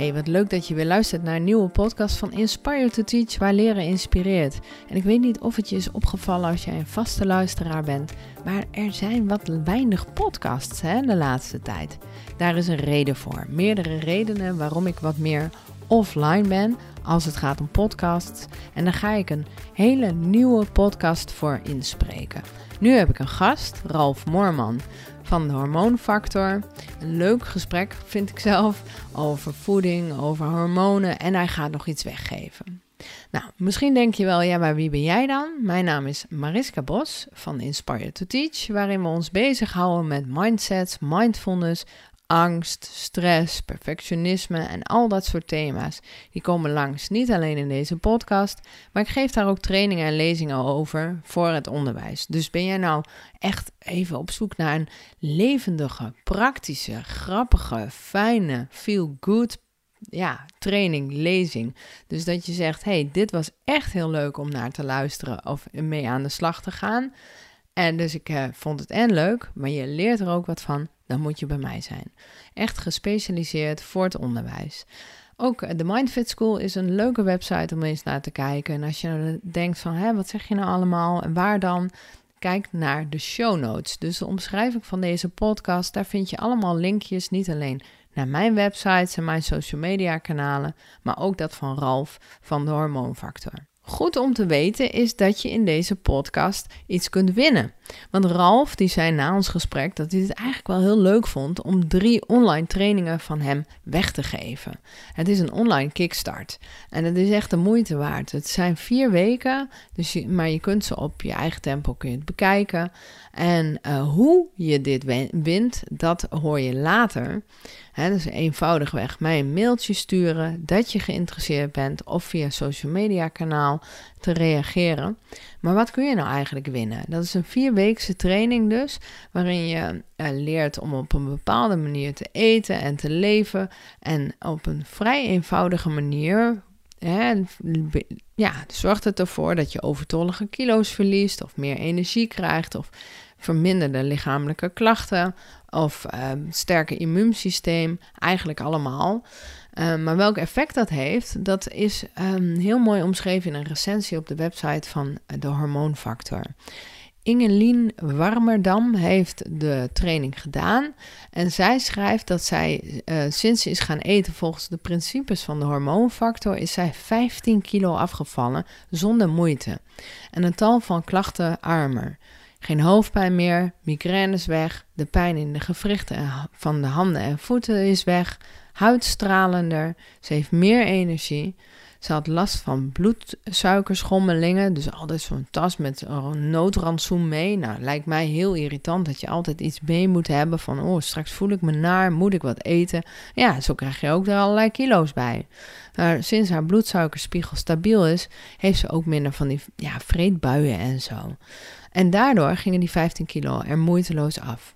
Hey, wat leuk dat je weer luistert naar een nieuwe podcast van Inspire to Teach, waar leren inspireert. En ik weet niet of het je is opgevallen als jij een vaste luisteraar bent, maar er zijn wat weinig podcasts hè, de laatste tijd. Daar is een reden voor. Meerdere redenen waarom ik wat meer offline ben als het gaat om podcasts. En daar ga ik een hele nieuwe podcast voor inspreken. Nu heb ik een gast, Ralf Moorman van de hormoonfactor. Een leuk gesprek vind ik zelf over voeding, over hormonen en hij gaat nog iets weggeven. Nou, misschien denk je wel, ja, maar wie ben jij dan? Mijn naam is Mariska Bos van Inspire to Teach, waarin we ons bezighouden met mindsets, mindfulness, angst, stress, perfectionisme en al dat soort thema's. Die komen langs, niet alleen in deze podcast, maar ik geef daar ook trainingen en lezingen over voor het onderwijs. Dus ben jij nou echt even op zoek naar een levendige, praktische, grappige, fijne, feel good ja, training, lezing. Dus dat je zegt: hey, dit was echt heel leuk om naar te luisteren of mee aan de slag te gaan. En dus ik eh, vond het en leuk, maar je leert er ook wat van dan moet je bij mij zijn. Echt gespecialiseerd voor het onderwijs. Ook eh, de Mindfit School is een leuke website om eens naar te kijken. En als je denkt van, hé, wat zeg je nou allemaal en waar dan? Kijk naar de show notes. Dus de omschrijving van deze podcast, daar vind je allemaal linkjes, niet alleen naar mijn websites en mijn social media kanalen, maar ook dat van Ralf van de Hormoonfactor. Goed om te weten is dat je in deze podcast iets kunt winnen. Want Ralf die zei na ons gesprek dat hij het eigenlijk wel heel leuk vond om drie online trainingen van hem weg te geven. Het is een online kickstart en het is echt de moeite waard. Het zijn vier weken, dus maar je kunt ze op je eigen tempo kun je bekijken. En uh, hoe je dit wint, dat hoor je later. He, dus eenvoudigweg mij een mailtje sturen dat je geïnteresseerd bent of via social media kanaal te reageren. Maar wat kun je nou eigenlijk winnen? Dat is een vierweekse training dus, waarin je uh, leert om op een bepaalde manier te eten en te leven en op een vrij eenvoudige manier Hè, ja, zorgt het ervoor dat je overtollige kilo's verliest of meer energie krijgt of verminderde lichamelijke klachten of uh, sterker immuunsysteem, eigenlijk allemaal. Uh, maar welk effect dat heeft, dat is um, heel mooi omschreven in een recensie op de website van de Hormoonfactor. Ingelien Warmerdam heeft de training gedaan en zij schrijft dat zij uh, sinds ze is gaan eten volgens de principes van de hormoonfactor is zij 15 kilo afgevallen zonder moeite en een tal van klachten armer. Geen hoofdpijn meer, migraines weg, de pijn in de gewrichten van de handen en voeten is weg, huidstralender, ze heeft meer energie. Ze had last van bloedsuikerschommelingen, dus altijd zo'n tas met een noodrantsoen mee. Nou, lijkt mij heel irritant dat je altijd iets mee moet hebben van, oh, straks voel ik me naar, moet ik wat eten? Ja, zo krijg je ook er allerlei kilo's bij. Maar sinds haar bloedsuikerspiegel stabiel is, heeft ze ook minder van die ja, vreedbuien en zo. En daardoor gingen die 15 kilo er moeiteloos af.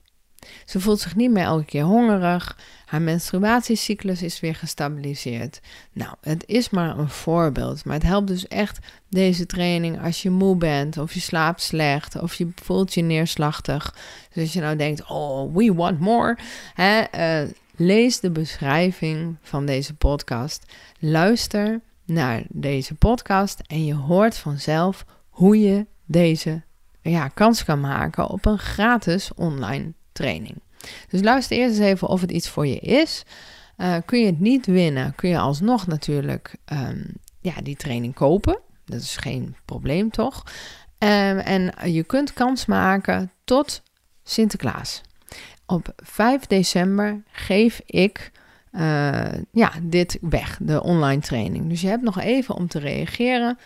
Ze voelt zich niet meer elke keer hongerig. Haar menstruatiecyclus is weer gestabiliseerd. Nou, het is maar een voorbeeld. Maar het helpt dus echt deze training als je moe bent, of je slaapt slecht, of je voelt je neerslachtig. Dus als je nou denkt, oh, we want more. Hè, uh, lees de beschrijving van deze podcast. Luister naar deze podcast en je hoort vanzelf hoe je deze ja, kans kan maken op een gratis online training. Dus luister eerst eens even of het iets voor je is. Uh, kun je het niet winnen, kun je alsnog natuurlijk um, ja, die training kopen. Dat is geen probleem, toch? Um, en je kunt kans maken tot Sinterklaas. Op 5 december geef ik uh, ja, dit weg, de online training. Dus je hebt nog even om te reageren.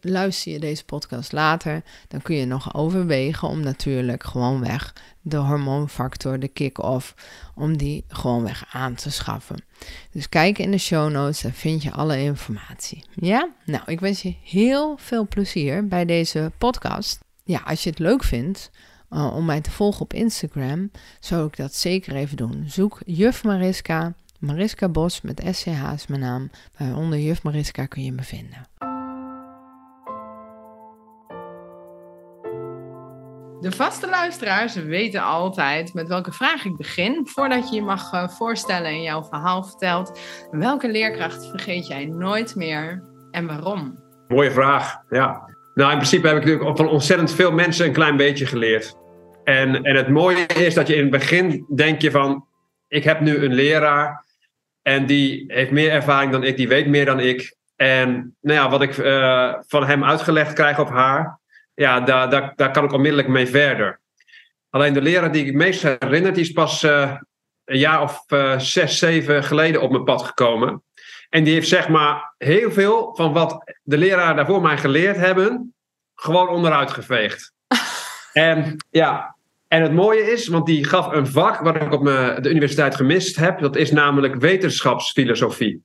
luister je deze podcast later, dan kun je nog overwegen om natuurlijk gewoon weg de hormoonfactor, de kick-off, om die gewoon weg aan te schaffen. Dus kijk in de show notes, daar vind je alle informatie. Ja? Nou, ik wens je heel veel plezier bij deze podcast. Ja, als je het leuk vindt, uh, om mij te volgen op Instagram, zou ik dat zeker even doen. Zoek Juf Mariska Mariska Bos met SCH is mijn naam. Bij onder Juf Mariska kun je me vinden. De vaste luisteraars weten altijd met welke vraag ik begin. Voordat je je mag eh, voorstellen en jouw verhaal vertelt. Welke leerkracht vergeet jij nooit meer en waarom? Mooie vraag, ja. Nou, in principe heb ik natuurlijk van ontzettend veel mensen een klein beetje geleerd. En, en het mooie is dat je in het begin denk je van... Ik heb nu een leraar en die heeft meer ervaring dan ik, die weet meer dan ik. En nou ja, wat ik uh, van hem uitgelegd krijg op haar, ja, daar, daar, daar kan ik onmiddellijk mee verder. Alleen de leraar die ik het meest herinner, die is pas uh, een jaar of uh, zes, zeven geleden op mijn pad gekomen. En die heeft zeg maar heel veel van wat de leraar daarvoor mij geleerd hebben, gewoon onderuit geveegd. en ja, en het mooie is, want die gaf een vak wat ik op de universiteit gemist heb, dat is namelijk wetenschapsfilosofie.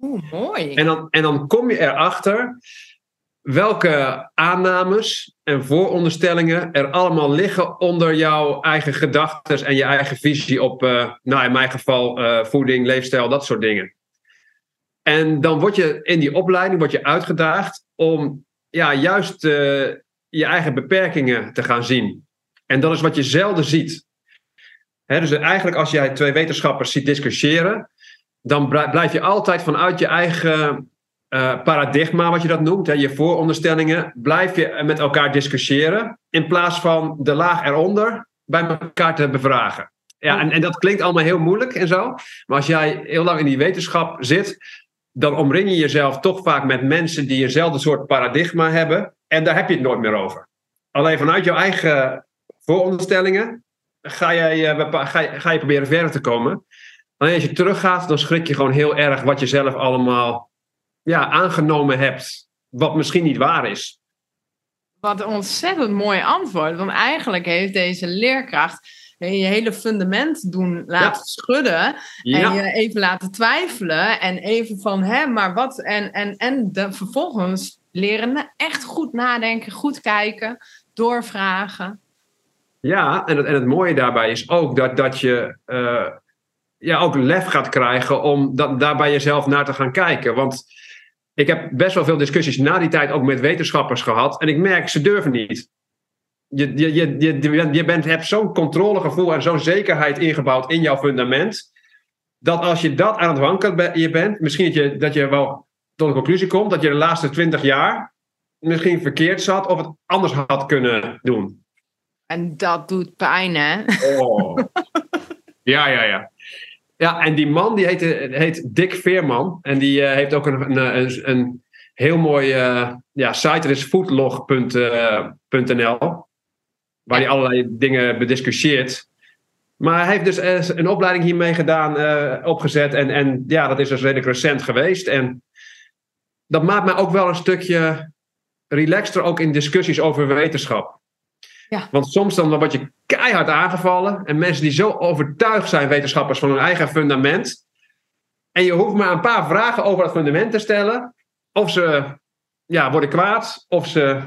Oeh, mooi. En dan, en dan kom je erachter welke aannames en vooronderstellingen er allemaal liggen onder jouw eigen gedachten en je eigen visie op, uh, nou in mijn geval, uh, voeding, leefstijl, dat soort dingen. En dan word je in die opleiding word je uitgedaagd om ja, juist uh, je eigen beperkingen te gaan zien. En dat is wat je zelden ziet. Dus eigenlijk als jij twee wetenschappers ziet discussiëren, dan blijf je altijd vanuit je eigen uh, paradigma, wat je dat noemt, hè, je vooronderstellingen, blijf je met elkaar discussiëren, in plaats van de laag eronder bij elkaar te bevragen. Ja, en, en dat klinkt allemaal heel moeilijk en zo, maar als jij heel lang in die wetenschap zit, dan omring je jezelf toch vaak met mensen die eenzelfde soort paradigma hebben, en daar heb je het nooit meer over. Alleen vanuit jouw eigen vooronderstellingen ga, jij, ga, je, ga je proberen verder te komen. Alleen als je teruggaat, dan schrik je gewoon heel erg wat je zelf allemaal ja, aangenomen hebt, wat misschien niet waar is. Wat een ontzettend mooi antwoord. Want eigenlijk heeft deze leerkracht je hele fundament doen laten schudden. En je even laten twijfelen. En even van, hè, maar wat? En, en, en de, vervolgens leren echt goed nadenken, goed kijken, doorvragen. Ja, en het, en het mooie daarbij is ook dat, dat je uh, ja, ook lef gaat krijgen om dat, daar bij jezelf naar te gaan kijken. Want ik heb best wel veel discussies na die tijd ook met wetenschappers gehad. En ik merk, ze durven niet. Je, je, je, je, je bent, hebt zo'n controlegevoel en zo'n zekerheid ingebouwd in jouw fundament. Dat als je dat aan het wankelen bent, misschien dat je, dat je wel tot een conclusie komt dat je de laatste twintig jaar misschien verkeerd zat of het anders had kunnen doen. En dat doet pijn, hè? Oh. Ja, ja, ja. Ja, en die man die heet, heet Dick Veerman. En die uh, heeft ook een, een, een heel mooi uh, ja, site. Dat is foodlog.nl. waar hij allerlei dingen bediscussieert. Maar hij heeft dus een opleiding hiermee gedaan, uh, opgezet. En, en ja, dat is dus redelijk recent geweest. En dat maakt mij ook wel een stukje relaxter ook in discussies over wetenschap. Ja. Want soms dan word je keihard aangevallen. En mensen die zo overtuigd zijn, wetenschappers, van hun eigen fundament. En je hoeft maar een paar vragen over dat fundament te stellen. Of ze ja, worden kwaad, of ze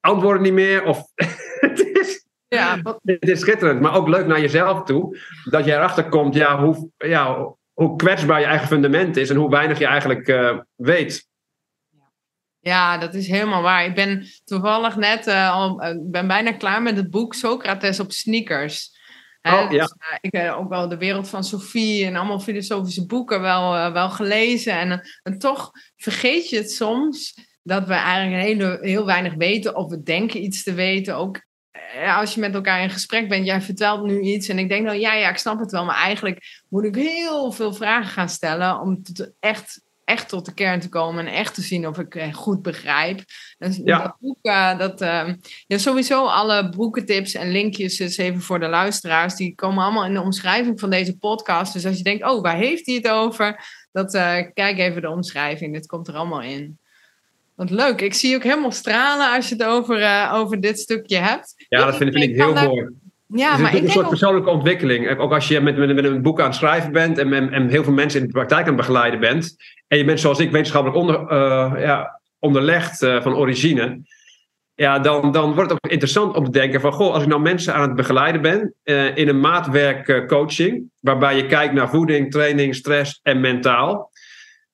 antwoorden niet meer. Of het, is, ja, het is schitterend, maar ook leuk naar jezelf toe. Dat je erachter komt ja, hoe, ja, hoe kwetsbaar je eigen fundament is en hoe weinig je eigenlijk uh, weet. Ja, dat is helemaal waar. Ik ben toevallig net uh, al, uh, ben bijna klaar met het boek Socrates op sneakers. Oh, ja. Dus, uh, ik heb ook wel de wereld van Sophie en allemaal filosofische boeken wel, wel gelezen. En, en toch vergeet je het soms dat we eigenlijk heel weinig weten of we denken iets te weten. Ook als je met elkaar in gesprek bent, jij vertelt nu iets en ik denk dan, ja, ja, ik snap het wel, maar eigenlijk moet ik heel veel vragen gaan stellen om te, echt echt tot de kern te komen en echt te zien of ik eh, goed begrijp. Dus ja. dat boek, uh, dat, uh, ja, sowieso alle boekentips en linkjes, is even voor de luisteraars, die komen allemaal in de omschrijving van deze podcast. Dus als je denkt, oh, waar heeft hij het over? Dat, uh, kijk even de omschrijving, dit komt er allemaal in. Wat leuk, ik zie je ook helemaal stralen als je het over, over dit stukje hebt. Ja, dat vind, vind ik heel mooi. Ja, het is maar ik een soort persoonlijke ontwikkeling. Ook als je met, met, met, een boek aan het schrijven bent en, en, en, heel veel mensen in de praktijk aan het begeleiden bent. En je bent zoals ik wetenschappelijk onder, uh, ja, onderlegd uh, van origine. Ja, dan, dan wordt het ook interessant om te denken van... Goh, als ik nou mensen aan het begeleiden ben uh, in een maatwerk coaching... waarbij je kijkt naar voeding, training, stress en mentaal...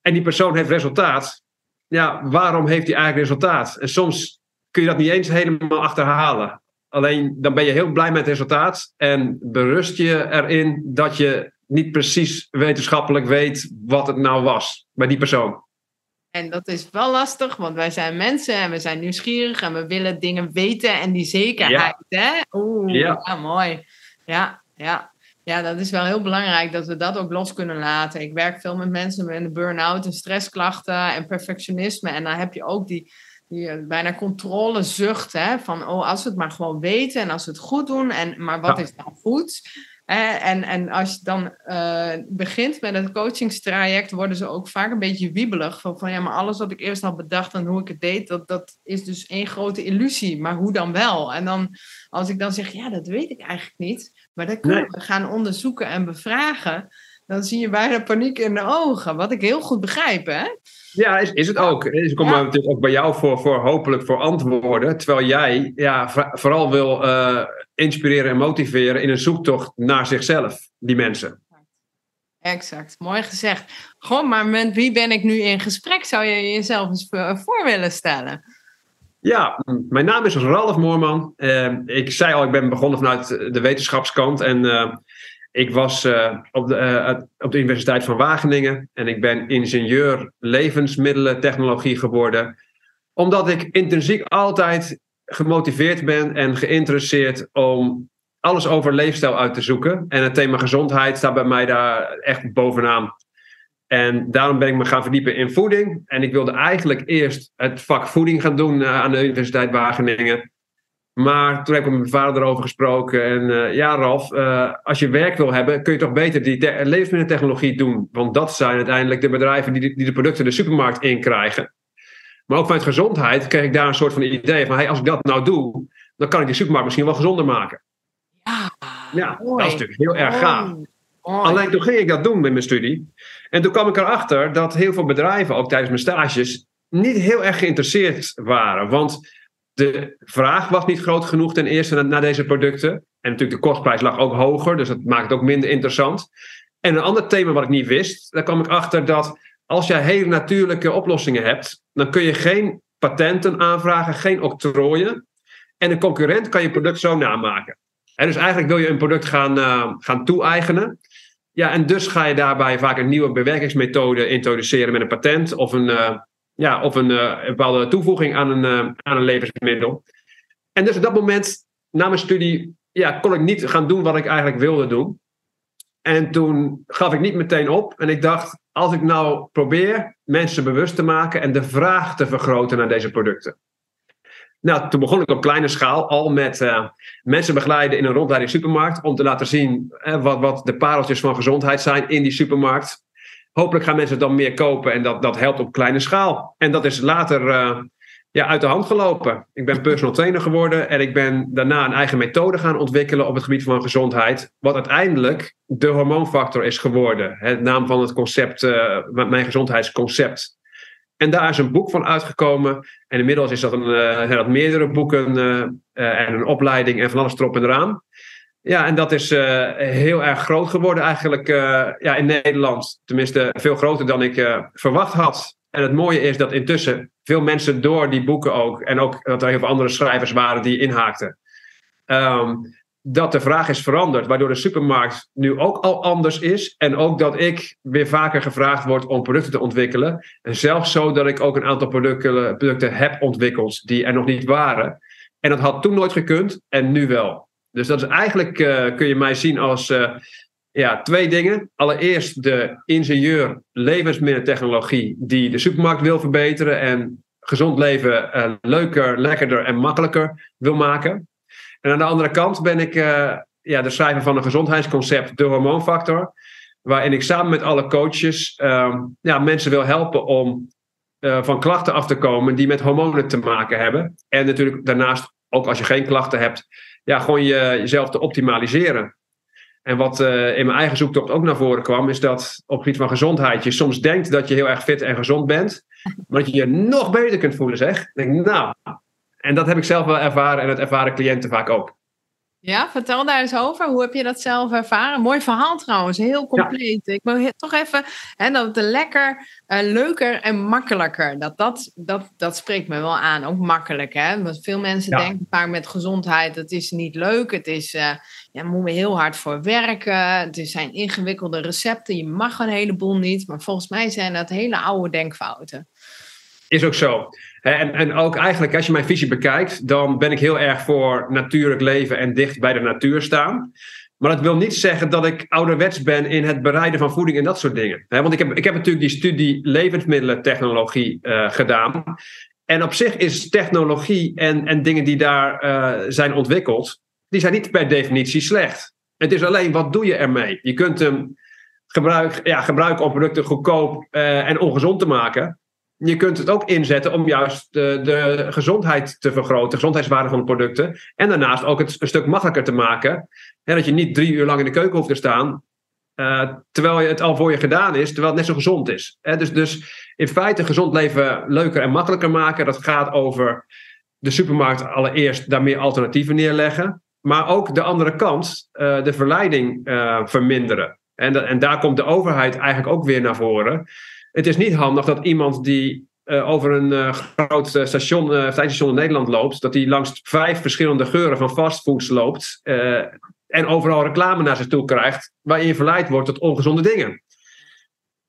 en die persoon heeft resultaat... ja, waarom heeft hij eigenlijk resultaat? En soms kun je dat niet eens helemaal achterhalen. Alleen dan ben je heel blij met het resultaat en berust je erin dat je niet precies wetenschappelijk weet wat het nou was bij die persoon. En dat is wel lastig, want wij zijn mensen en we zijn nieuwsgierig en we willen dingen weten en die zekerheid. Hè? Oeh, ja. mooi. Ja, ja. Ja, dat is wel heel belangrijk dat we dat ook los kunnen laten. Ik werk veel met mensen met burn-out en stressklachten en perfectionisme. En dan heb je ook die, die eh, bijna controlezucht. Hè? Van, oh, als we het maar gewoon weten en als we het goed doen. En, maar wat is dan goed? En, en als je dan uh, begint met het coachingstraject, worden ze ook vaak een beetje wiebelig. Van, van ja, maar alles wat ik eerst had bedacht en hoe ik het deed, dat, dat is dus één grote illusie. Maar hoe dan wel? En dan, als ik dan zeg, ja, dat weet ik eigenlijk niet. Maar dat kunnen we gaan onderzoeken en bevragen. Dan zie je bijna paniek in de ogen. Wat ik heel goed begrijp, hè? Ja, is, is het ook. Ik kom natuurlijk ook bij jou voor, voor hopelijk voor antwoorden. Terwijl jij ja, vooral wil uh, inspireren en motiveren in een zoektocht naar zichzelf, die mensen. Exact, mooi gezegd. Gewoon, maar met wie ben ik nu in gesprek? Zou je jezelf eens voor willen stellen? Ja, mijn naam is Ralf Moorman. Uh, ik zei al, ik ben begonnen vanuit de wetenschapskant. En uh, ik was uh, op, de, op de Universiteit van Wageningen. En ik ben ingenieur levensmiddelentechnologie geworden. Omdat ik intrinsiek altijd gemotiveerd ben en geïnteresseerd om alles over leefstijl uit te zoeken. En het thema gezondheid staat bij mij daar echt bovenaan. En daarom ben ik me gaan verdiepen in voeding. En ik wilde eigenlijk eerst het vak voeding gaan doen eh, aan de Universiteit Wageningen. Maar toen heb ik met mijn vader erover gesproken. En uh, ja, Ralf, uh, als je werk wil hebben, kun je toch beter die levensmiddeltechnologie doen. Want dat zijn uiteindelijk de bedrijven die de, die de producten de supermarkt inkrijgen. Maar ook vanuit gezondheid kreeg ik daar een soort van idee van: hey, als ik dat nou doe, dan kan ik die supermarkt misschien wel gezonder maken. Ja, ja dat is natuurlijk heel erg gaaf. Alleen toen ging ik dat doen met mijn studie. En toen kwam ik erachter dat heel veel bedrijven, ook tijdens mijn stages, niet heel erg geïnteresseerd waren. Want de vraag was niet groot genoeg ten eerste naar, deze producten. En natuurlijk de kostprijs lag ook hoger, dus dat maakt het ook minder interessant. En een ander thema wat ik niet wist, daar kwam ik achter dat als jij hele natuurlijke oplossingen hebt, dan kun je geen patenten aanvragen, geen octrooien. En een concurrent kan je product zo namaken. En dus eigenlijk wil je een product gaan, uh, gaan toe-eigenen. Ja, en dus ga je daarbij vaak een nieuwe bewerkingsmethode introduceren met een patent of een, uh, ja, of een, uh, een, bepaalde toevoeging aan een, uh, aan een levensmiddel. En dus op dat moment, na mijn studie, ja, kon ik niet gaan doen wat ik eigenlijk wilde doen. En toen gaf ik niet meteen op. En ik dacht, als ik nou probeer mensen bewust te maken en de vraag te vergroten naar deze producten. Nou, toen begon ik op kleine schaal al met uh, mensen begeleiden in een rondleiding supermarkt. Om te laten zien wat, wat de pareltjes van gezondheid zijn in die supermarkt. Hopelijk gaan mensen dan meer kopen en dat, dat helpt op kleine schaal. En dat is later uh, ja, uit de hand gelopen. Ik ben personal trainer geworden en ik ben daarna een eigen methode gaan ontwikkelen op het gebied van gezondheid. Wat uiteindelijk de hormoonfactor is geworden. Het naam van het concept, mijn gezondheidsconcept. En daar is een boek van uitgekomen. En inmiddels is dat een, uh, dat meerdere boeken en een opleiding en van alles erop en eraan. Ja, en dat is heel erg groot geworden eigenlijk ja, in Nederland. Tenminste, veel groter dan ik verwacht had. En het mooie is dat intussen veel mensen door die boeken ook... en ook dat er heel veel andere schrijvers waren die inhaakten... Um, dat de vraag is veranderd, waardoor de supermarkt nu ook al anders is. En ook dat ik weer vaker gevraagd word om producten te ontwikkelen. En zelfs zo dat ik ook een aantal producten, producten heb ontwikkeld die er nog niet waren. En dat had toen nooit gekund en nu wel. Dus dat is eigenlijk, uh, kun je mij zien als uh, ja, twee dingen. Allereerst de ingenieur levensmiddeltechnologie die de supermarkt wil verbeteren en gezond leven uh, leuker, lekkerder en makkelijker wil maken. En aan de andere kant ben ik ja, de schrijver van een gezondheidsconcept, de hormoonfactor. Waarin ik samen met alle coaches uh, ja, mensen wil helpen om van klachten af te komen die met hormonen te maken hebben. En natuurlijk daarnaast, ook als je geen klachten hebt, ja, gewoon je, jezelf te optimaliseren. En wat uh, in mijn eigen zoektocht ook naar voren kwam, is dat op het gebied van gezondheid je soms denkt dat je heel erg fit en gezond bent, maar dat je je nog beter kunt voelen, zeg. Denk, nou, en dat heb ik zelf wel ervaren en het ervaren cliënten vaak ook. Ja, vertel daar eens over. Hoe heb je dat zelf ervaren? Mooi verhaal trouwens, heel compleet. Ik wil toch even, hè, dat het lekker, uh, leuker en makkelijker. Dat, dat, dat, dat spreekt me wel aan, ook makkelijk. Hè? Want veel mensen denken vaak met gezondheid, het is niet leuk. Het is, uh, ja, moet we heel hard voor werken. Het zijn ingewikkelde recepten. Je mag een heleboel niet. Maar volgens mij zijn dat hele oude denkfouten. Is ook zo. En, en ook eigenlijk, als je mijn visie bekijkt, dan ben ik heel erg voor natuurlijk leven en dicht bij de natuur staan. Maar dat wil niet zeggen dat ik ouderwets ben in het bereiden van voeding en dat soort dingen. Want ik heb, ik heb natuurlijk die studie levensmiddelentechnologie uh, gedaan. En op zich is technologie en, en dingen die daar uh, zijn ontwikkeld, die zijn niet per definitie slecht. Het is alleen wat doe je ermee? Je kunt hem gebruik, ja, gebruiken om producten goedkoop uh, en ongezond te maken je kunt het ook inzetten om juist de, de gezondheid te vergroten, de gezondheidswaarde van de producten. En daarnaast ook het een stuk makkelijker te maken. Hè, dat je niet drie uur lang in de keuken hoeft te staan. Uh, terwijl het al voor je gedaan is, terwijl het net zo gezond is. Hè, dus, dus in feite gezond leven leuker en makkelijker maken. Dat gaat over de supermarkt allereerst daar meer alternatieven neerleggen. Maar ook de andere kant, uh, de verleiding uh, verminderen. En, en daar komt de overheid eigenlijk ook weer naar voren. Het is niet handig dat iemand die uh, over een uh, groot uh, station, station in Nederland loopt, dat hij langs vijf verschillende geuren van fastfoods loopt en overal reclame naar zich toe krijgt, waarin je verleid wordt tot ongezonde dingen.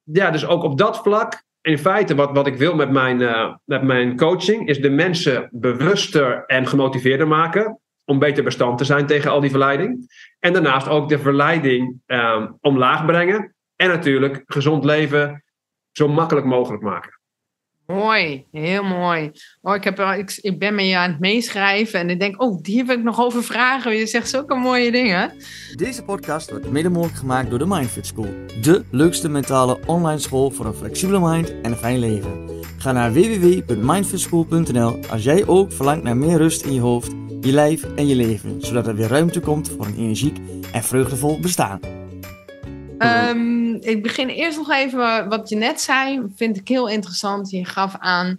Ja, dus ook op dat vlak, in feite wat, wat ik wil met mijn, met mijn coaching, is de mensen bewuster en gemotiveerder maken om beter bestand te zijn tegen al die verleiding. En daarnaast ook de verleiding omlaag brengen. En natuurlijk gezond leven zo makkelijk mogelijk maken. Mooi, heel mooi. Oh, ik, heb, ik, ik ben met je aan het meeschrijven en ik denk, oh, die heb ik nog over vragen. Je zegt zulke mooie dingen. Deze podcast wordt mede mogelijk gemaakt door de Mindfit School. De leukste mentale online school voor een flexibele mind en een fijn leven. Ga naar www.mindfitschool.nl als jij ook verlangt naar meer rust in je hoofd, je lijf en je leven. Zodat er weer ruimte komt voor een energiek en vreugdevol bestaan. Um, ik begin eerst nog even wat je net zei. Vind ik heel interessant. Je gaf aan.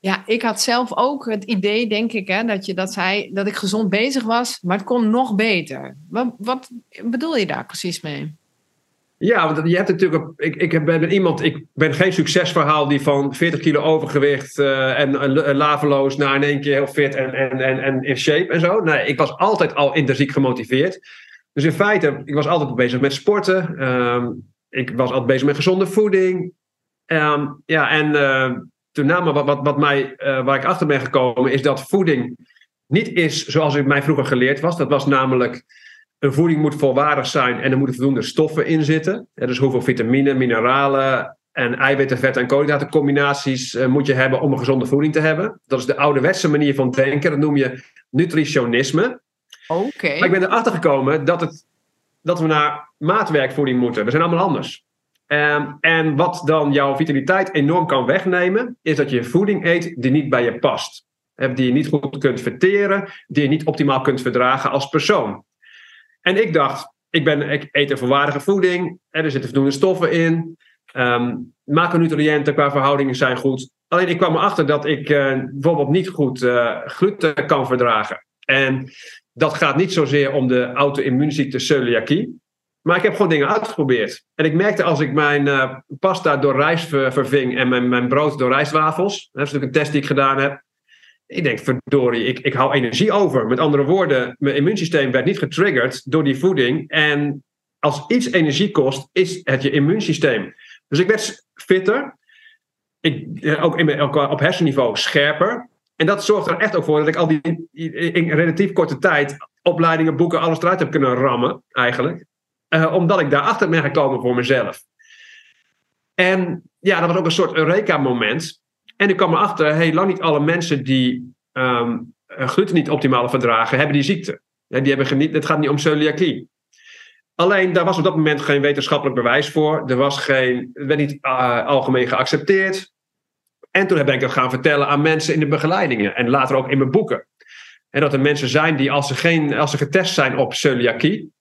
Ja, ik had zelf ook het idee, denk ik, hè, dat je dat zei, dat ik gezond bezig was, maar het kon nog beter. Wat, wat bedoel je daar precies mee? Ja, want je hebt natuurlijk. Ik, ik ben iemand. Ik ben geen succesverhaal die van 40 kilo overgewicht uh, en laveloos naar in één keer heel fit en, en, en, en in shape en zo. Nee, ik was altijd al intrinsiek gemotiveerd. Dus in feite, ik was altijd bezig met sporten. Ehm, ik was altijd bezig met gezonde voeding. Ehm, ja, en uh, toen name wat, wat, mij, uh, waar ik achter ben gekomen, is dat voeding niet is zoals ik mij vroeger geleerd was. Dat was namelijk, een voeding moet volwaardig zijn en er moeten voldoende stoffen in zitten. Dus hoeveel vitamine, mineralen en eiwitten, vetten en koolhydratencombinaties uh, moet je hebben om een gezonde voeding te hebben. Dat is de ouderwetse manier van denken. Dat noem je nutritionisme. Oké. Maar ik ben erachter gekomen dat, het, dat we naar maatwerkvoeding moeten. We zijn allemaal anders. Um, en wat dan jouw vitaliteit enorm kan wegnemen, is dat je voeding eet die niet bij je past. Die je niet goed kunt verteren, die je niet optimaal kunt verdragen als persoon. En ik dacht, ik, ben, ik eet een volwaardige voeding, er zitten voldoende stoffen in, um, macronutriënten qua verhoudingen zijn goed. Alleen ik kwam erachter dat ik uh, bijvoorbeeld niet goed uh, gluten kan verdragen. En dat gaat niet zozeer om de auto-immuunziekte celiakie. Maar ik heb gewoon dingen uitgeprobeerd. En ik merkte als ik mijn uh, pasta door rijst verving en mijn, mijn brood door rijstwafels. Dat is natuurlijk een test die ik gedaan heb. Ik denk, verdorie, ik, ik hou energie over. Met andere woorden, mijn immuunsysteem werd niet getriggerd door die voeding. En als iets energie kost, is het je immuunsysteem. Dus ik werd fitter. Ik, eh, ook, in, ook op hersenniveau scherper. En dat zorgt er echt ook voor dat ik al die in relatief korte tijd opleidingen, boeken, alles eruit heb kunnen rammen, eigenlijk. Uh, omdat ik daarachter ben gekomen voor mezelf. En ja, dat was ook een soort Eureka-moment. En ik kwam erachter, hey, lang niet alle mensen die um, gluten niet optimaal verdragen, hebben die ziekte. Ja, die hebben geniet, het gaat niet om celiakie. Alleen daar was op dat moment geen wetenschappelijk bewijs voor. Er was geen, het werd niet uh, algemeen geaccepteerd. En toen ben ik dat gaan vertellen aan mensen in de begeleidingen en later ook in mijn boeken. En dat er mensen zijn die, als ze, geen, als ze getest zijn op celiakie,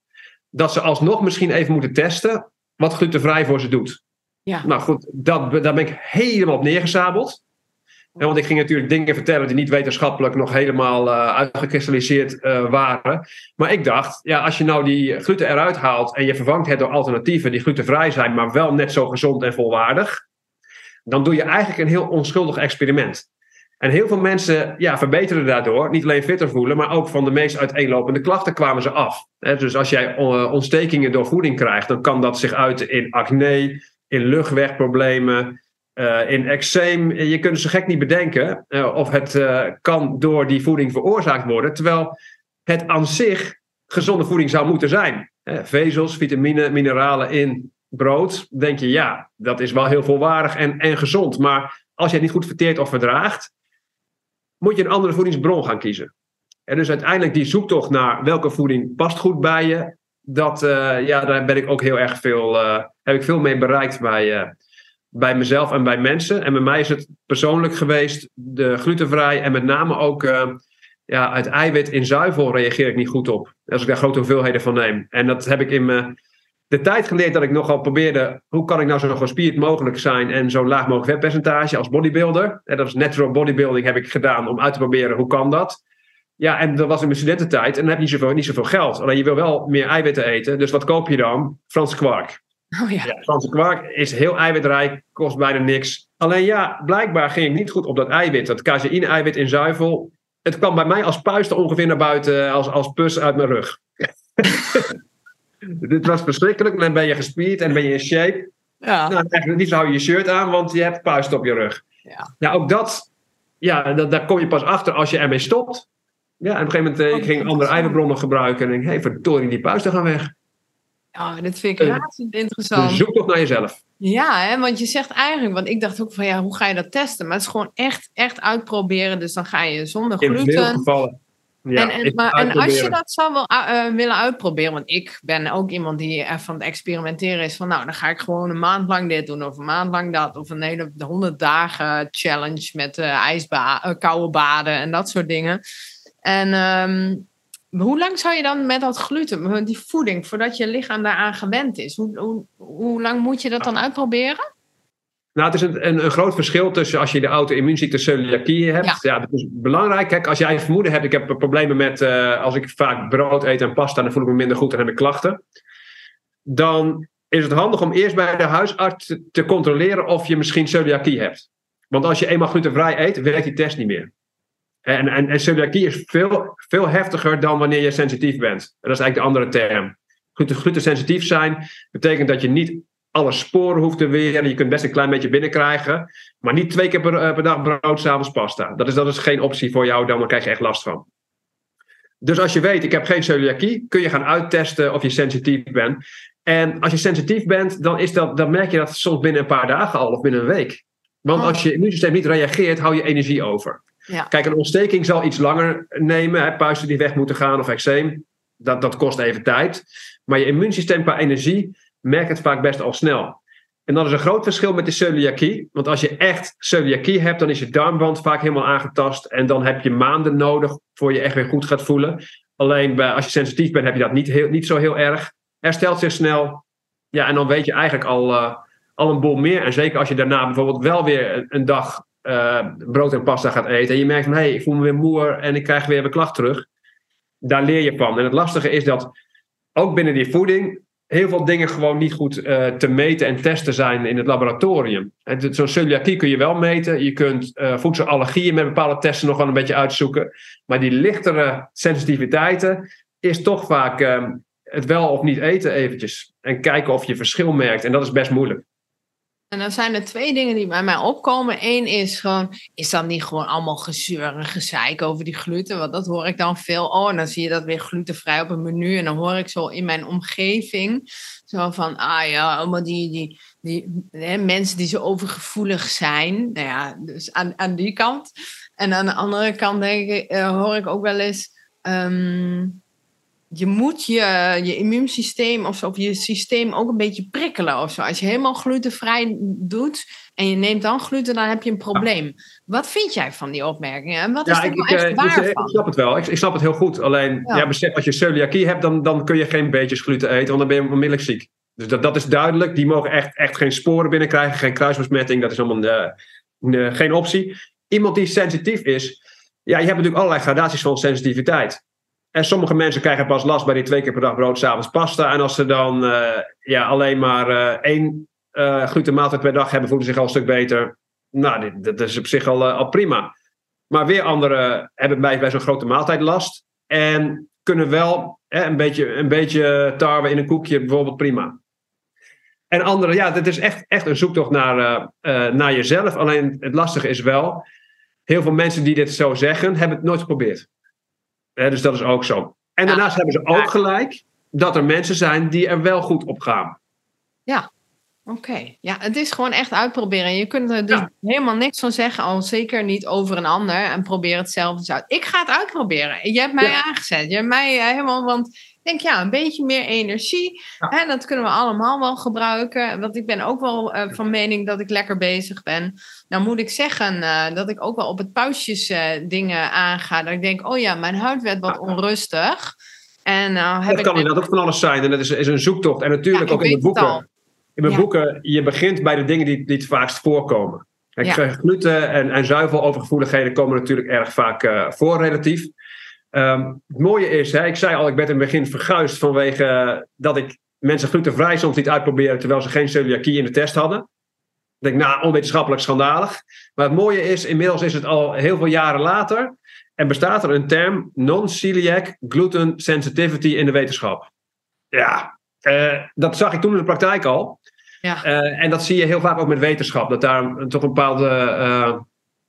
dat ze alsnog misschien even moeten testen wat glutenvrij voor ze doet. Ja. Nou goed, dat, daar ben ik helemaal op neergezabeld. want ik ging natuurlijk dingen vertellen die niet wetenschappelijk nog helemaal uh, uitgekristalliseerd uh, waren. Maar ik dacht, ja, als je nou die gluten eruit haalt en je vervangt het door alternatieven die glutenvrij zijn, maar wel net zo gezond en volwaardig, dan doe je eigenlijk een heel onschuldig experiment. En heel veel mensen ja, verbeteren daardoor, niet alleen fitter voelen, maar ook van de meest uiteenlopende klachten kwamen ze af. dus als jij eh, ontstekingen door voeding krijgt, dan kan dat zich uiten in acne, in luchtwegproblemen, uh, in eczeem. Je kunt ze gek niet bedenken uh, of het kan door die voeding veroorzaakt worden, terwijl het aan zich gezonde voeding zou moeten zijn. vezels, vitamine, mineralen in brood, denk je ja, dat is wel heel volwaardig en, en gezond. Maar als je het niet goed verteert of verdraagt, moet je een andere voedingsbron gaan kiezen. En dus uiteindelijk die zoektocht naar welke voeding past goed bij je, dat, uh, ja, daar ben ik ook heel erg veel, uh, heb ik veel mee bereikt bij, uh, bij mezelf en bij mensen. En bij mij is het persoonlijk geweest de glutenvrij en met name ook ja, het eiwit in zuivel reageer ik niet goed op. Als ik daar grote hoeveelheden van neem. En dat heb ik in mijn de tijd geleerd dat ik nogal probeerde, hoe kan ik nou zo gespierd mogelijk zijn en zo laag mogelijk vetpercentage als bodybuilder. En dat is natural bodybuilding heb ik gedaan om uit te proberen hoe kan dat. Ja, en dat was in mijn studententijd en dan heb je niet zoveel, niet zoveel geld. Alleen je wil wel meer eiwitten eten, dus wat koop je dan? Franse kwark. Oh ja. ja. Franse kwark is heel eiwitrijk, kost bijna niks. Alleen ja, blijkbaar ging ik niet goed op dat eiwit, dat caseïne-eiwit in zuivel. Het kwam bij mij als puisten ongeveer naar buiten, als, als pus uit mijn rug. Dit was verschrikkelijk. Dan ben je gespierd en ben je in shape. Ja. Nou, eigenlijk niet hou je je shirt aan, want je hebt puist op je rug. Ja. Nou, ook dat, ja, dat, daar kom je pas achter als je ermee stopt. Ja, en op een gegeven moment uh, ik ging andere eiwitbronnen gebruiken en denk, hé, hey, verdorie, die puisten gaan weg. Ja, dat vind ik uh, razend interessant. Dus zoek toch naar jezelf. Ja, hè, want je zegt eigenlijk, want ik dacht ook van ja, hoe ga je dat testen? Maar het is gewoon echt, echt uitproberen. Dus dan ga je zonder gluten. In veel gevallen ja, en, en, maar, en als je dat zou wel, uh, willen uitproberen, want ik ben ook iemand die er van het experimenteren is van, nou, dan ga ik gewoon een maand lang dit doen, of een maand lang dat, of een hele 100 dagen challenge met uh, ijsba uh, koude baden en dat soort dingen. En um, hoe lang zou je dan met dat gluten, die voeding, voordat je lichaam daaraan gewend is, hoe, hoe, hoe lang moet je dat dan uitproberen? Nou, het is een, een, een, groot verschil tussen als je de auto-immuunziekte celiakie hebt. Ja. dat is belangrijk. Kijk, als jij vermoeden hebt, ik heb problemen met, uh, als ik vaak brood eet en pasta, dan voel ik me minder goed en heb ik klachten. Dan is het handig om eerst bij de huisarts te controleren of je misschien celiakie hebt. Want als je eenmaal glutenvrij eet, werkt die test niet meer. En, en, en celiakie is veel, veel heftiger dan wanneer je sensitief bent. dat is eigenlijk de andere term. Gluten, glutensensitief zijn betekent dat je niet alle sporen hoeft te weren. Je kunt best een klein beetje binnenkrijgen. Maar niet twee keer per, eh, per dag brood, s'avonds pasta. Dat is, dat is geen optie voor jou, dan krijg je echt last van. Dus als je weet, ik heb geen celiakie, kun je gaan uittesten of je sensitief bent. En als je sensitief bent, dan, is dat, dan merk je dat soms binnen een paar dagen al of binnen een week. Want oh. als je immuunsysteem niet reageert, hou je energie over. Ja. Kijk, een ontsteking zal iets langer nemen. Hè, puisten die weg moeten gaan of eczeem. Dat, dat kost even tijd. Maar je immuunsysteem qua energie merk het vaak best al snel. En dat is een groot verschil met de celiakie. Want als je echt celiakie hebt, dan is je darmwand vaak helemaal aangetast. En dan heb je maanden nodig voor je echt weer goed gaat voelen. Alleen bij, als je sensitief bent, heb je dat niet, heel, niet zo heel erg. Herstelt zich snel. Ja, en dan weet je eigenlijk al, uh, al een boel meer. En zeker als je daarna bijvoorbeeld wel weer een, dag uh, brood en pasta gaat eten. En je merkt van, hé, hey, ik voel me weer moer en ik krijg weer mijn klacht terug. Daar leer je van. En het lastige is dat ook binnen die voeding heel veel dingen gewoon niet goed uh, te meten en testen zijn in het laboratorium. Zo'n celiakie kun je wel meten. Je kunt uh, voedselallergieën met bepaalde testen nog wel een beetje uitzoeken. Maar die lichtere sensitiviteiten is toch vaak uh, het wel of niet eten eventjes. En kijken of je verschil merkt. En dat is best moeilijk. En dan zijn er twee dingen die bij mij opkomen. Eén is gewoon, is dat niet gewoon allemaal gezeur en gezeik over die gluten? Want dat hoor ik dan veel. Oh, en dan zie je dat weer glutenvrij op een menu. En dan hoor ik zo in mijn omgeving zo van, ah ja, allemaal die, die, die mensen die zo overgevoelig zijn. Nou ja, dus aan, aan die kant. En aan de andere kant denk ik, uh, hoor ik ook wel eens... Um, je moet je, je immuunsysteem of, of je systeem ook een beetje prikkelen of zo. Als je helemaal glutenvrij doet en je neemt dan gluten, dan heb je een probleem. Wat vind jij van die opmerkingen? En wat is er nou echt eh, waar ik, ik, snap het wel. Ik, ik, snap het heel goed. Alleen, ja. besef, als je celiakie hebt, dan, dan kun je geen beetjes gluten eten, want dan ben je onmiddellijk ziek. Dus dat, dat is duidelijk. Die mogen echt, echt geen sporen binnenkrijgen, geen kruisbesmetting. Dat is allemaal uh, geen optie. iemand die sensitief is, ja, je hebt natuurlijk allerlei gradaties van sensitiviteit. En sommige mensen krijgen pas last bij die twee keer per dag brood, s'avonds pasta. En als ze dan uh, ja, alleen maar uh, één uh, glutenmaaltijd per dag hebben, voelen ze zich al een stuk beter. Nou, dat is op zich al, prima. Maar weer anderen hebben bij, bij zo'n grote maaltijd last. En kunnen wel hè, een, beetje, een beetje tarwe in een koekje bijvoorbeeld prima. En anderen, ja, het is echt, echt een zoektocht naar, naar jezelf. Alleen het lastige is wel, heel veel mensen die dit zo zeggen, hebben het nooit geprobeerd. Dus dat is ook zo. En daarnaast hebben ze ook gelijk dat er mensen zijn die er wel goed op gaan. Ja, Oké, ja, het is gewoon echt uitproberen. Je kunt er dus helemaal niks van zeggen, al zeker niet over een ander. En probeer het zelf eens uit. Ik ga het uitproberen. Je hebt mij aangezet. Je hebt mij uh, helemaal, want ik denk ja, een beetje meer energie. En dat kunnen we allemaal wel gebruiken. Want ik ben ook wel uh, van mening dat ik lekker bezig ben. Nou moet ik zeggen uh, dat ik ook wel op het puistjes dingen aanga. Dat ik denk, oh ja, mijn huid werd wat onrustig. En, nou heb dat kan inderdaad ook van alles zijn. En dat is, is een zoektocht. En natuurlijk ook in de boeken in mijn boeken, je begint bij de dingen die, die het vaakst voorkomen. Ja. gluten en, en zuivalovergevoeligheden komen natuurlijk erg vaak uh, voor, relatief. Um, het mooie is, hè, ik zei al, ik ben in het begin verguisd vanwege uh, dat ik mensen glutenvrij soms niet uitproberen terwijl ze geen celiakie in de test hadden. Ik denk, nou, onwetenschappelijk schandalig. Maar het mooie is, inmiddels is het al heel veel jaren later en bestaat er een term non-celiac gluten sensitivity in de wetenschap. Ja, uh, dat zag ik toen in de praktijk al. Ja. Uh, en dat zie je heel vaak ook met wetenschap, dat daar toch een bepaalde uh,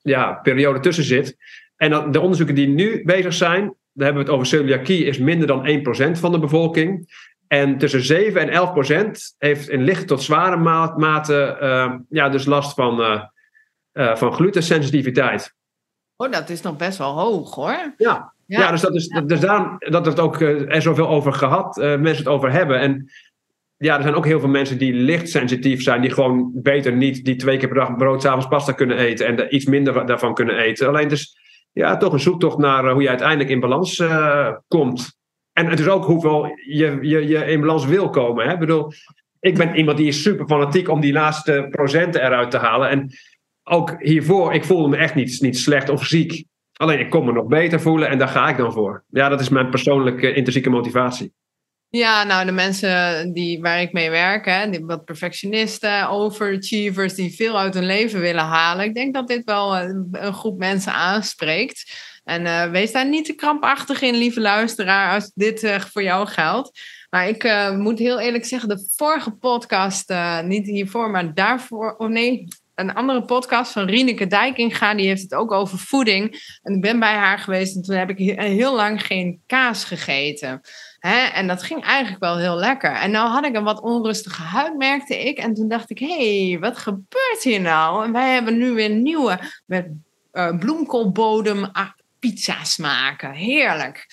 ja, periode tussen zit. En dat, de onderzoeken die nu bezig zijn, daar hebben we het over celiakie, is minder dan 1% van de bevolking. En tussen 7 en 11% heeft in lichte tot zware mate uh, ja, dus last van, van glutensensitiviteit. Oh, dat is nog best wel hoog hoor. Ja, ja. ja dus, dat is, dus daarom dat het ook er zoveel over gehad, mensen het over hebben. En ja, er zijn ook heel veel mensen die licht sensitief zijn, die gewoon beter niet die twee keer per dag brood, s'avonds pasta kunnen eten en iets minder daarvan kunnen eten. Alleen dus ja, toch een zoektocht naar uh, hoe je uiteindelijk in balans uh, komt. En het is ook hoeveel je, je, je in balans wil komen. Hè? Ik bedoel, ik ben iemand die is super fanatiek om die laatste procenten eruit te halen. En ook hiervoor, ik voelde me echt niet, niet slecht of ziek. Alleen ik kon me nog beter voelen en daar ga ik dan voor. Ja, dat is mijn persoonlijke intrinsieke motivatie. Ja, nou, de mensen die, waar ik mee werk, hè, die, wat perfectionisten, overachievers, die veel uit hun leven willen halen. Ik denk dat dit wel een, groep mensen aanspreekt. En uh, wees daar niet te krampachtig in, lieve luisteraar, als dit uh, voor jou geldt. Maar ik uh, moet heel eerlijk zeggen, de vorige podcast, niet hiervoor, maar daarvoor, oh nee, een andere podcast van Rieneke Dijkinga, die heeft het ook over voeding. En ik ben bij haar geweest en toen heb ik heel lang geen kaas gegeten. Hè? En dat ging eigenlijk wel heel lekker. En nou had ik een wat onrustige huid, merkte ik. En toen dacht ik, hé, hey, wat gebeurt hier nou? En wij hebben nu weer nieuwe met uh, bloemkoolbodem ah, pizza's maken. Heerlijk.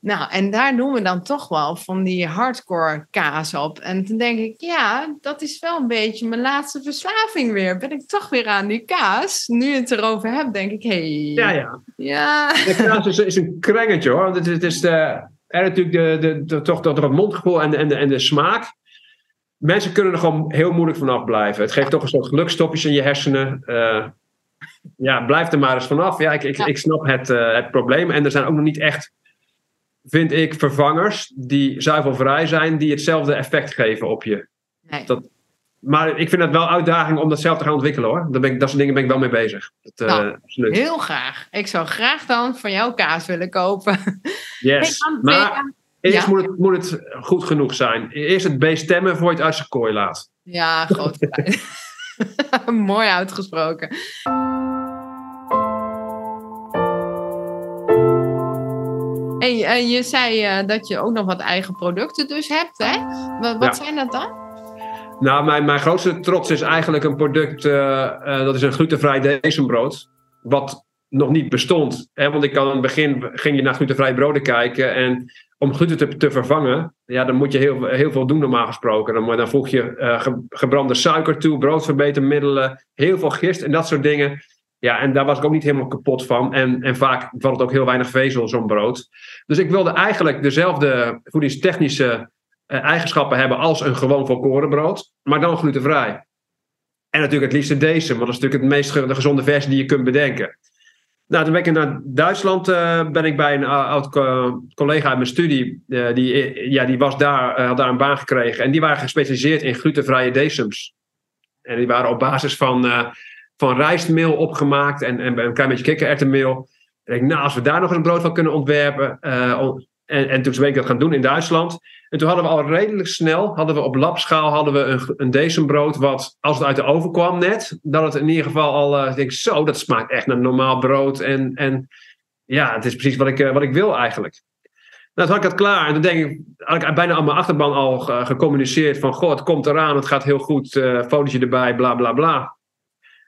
Nou, en daar doen we dan toch wel van die hardcore kaas op. En toen denk ik, ja, dat is wel een beetje mijn laatste verslaving weer. Ben ik toch weer aan die kaas? Nu je het erover hebt, denk ik, hé. Hey, ja, ja. Ja. De kaas is, is een krengetje hoor. Het het is de, en natuurlijk de, de, de, toch, het mondgevoel en de, en, de, en de smaak. Mensen kunnen er gewoon heel moeilijk vanaf blijven. Het geeft toch een soort gelukstopjes in je hersenen. Uh, ja, blijf er maar eens vanaf. Ja, ik, ik, ik snap het, uh, het probleem. En er zijn ook nog niet echt, vind ik, vervangers die zuivelvrij zijn, die hetzelfde effect geven op je. Nee. Dat, maar ik vind het wel uitdaging om dat zelf te gaan ontwikkelen hoor. Daar ben ik, dat soort dingen ben ik wel mee bezig. Dat, nou, uh, heel graag. Ik zou graag dan van jou kaas willen kopen. Yes. Hey, maar eerst ja. moet, het, moet het goed genoeg zijn. Eerst het beest stemmen voor je het uit zijn kooi laat. Ja, groot. Mooi uitgesproken. Hey, uh, je zei uh, dat je ook nog wat eigen producten dus hebt. Hè? Wat, wat ja. zijn dat dan? Nou, mijn, mijn grootste trots is eigenlijk een product, uh, uh, dat is een glutenvrij decembrood. Wat nog niet bestond. Want ik kan in het begin, ging je naar glutenvrij broden kijken en om gluten te, te, vervangen, ja, dan moet je heel, heel veel doen normaal gesproken. Dan, dan voeg je uh, ge, gebrande suiker toe, broodverbetermiddelen, heel veel gist en dat soort dingen. Ja, en daar was ik ook niet helemaal kapot van. En, en vaak valt het ook heel weinig vezel, zo'n brood. Dus ik wilde eigenlijk dezelfde voedingstechnische eigenschappen hebben als een gewoon volkorenbrood, maar dan glutenvrij. En natuurlijk het liefste deze, want dat is natuurlijk het meest de gezonde versie die je kunt bedenken. Nou, toen ben ik naar Duitsland uh, ben ik bij een oud collega uit mijn studie. Uh, die, ja, die was daar, had daar een baan gekregen. En die waren gespecialiseerd in glutenvrije desums. En die waren op basis van, van rijstmeel opgemaakt en, en een klein beetje kikkererwtenmeel. En ik, nou, als we daar nog eens een brood van kunnen ontwerpen. En, en toen ben ik dat gaan doen in Duitsland. En toen hadden we al redelijk snel, hadden we op labschaal hadden we een, een decembrood wat, als het uit de oven kwam net, dat het in ieder geval al, uh, ik denk zo, dat smaakt echt naar normaal brood. En, en ja, het is precies wat ik, uh, wat ik wil eigenlijk. Nou, toen had ik dat klaar. En toen denk ik, had ik bijna aan mijn achterban al gecommuniceerd van, goh, het komt eraan, het gaat heel goed, uh, fotootje erbij, bla bla bla.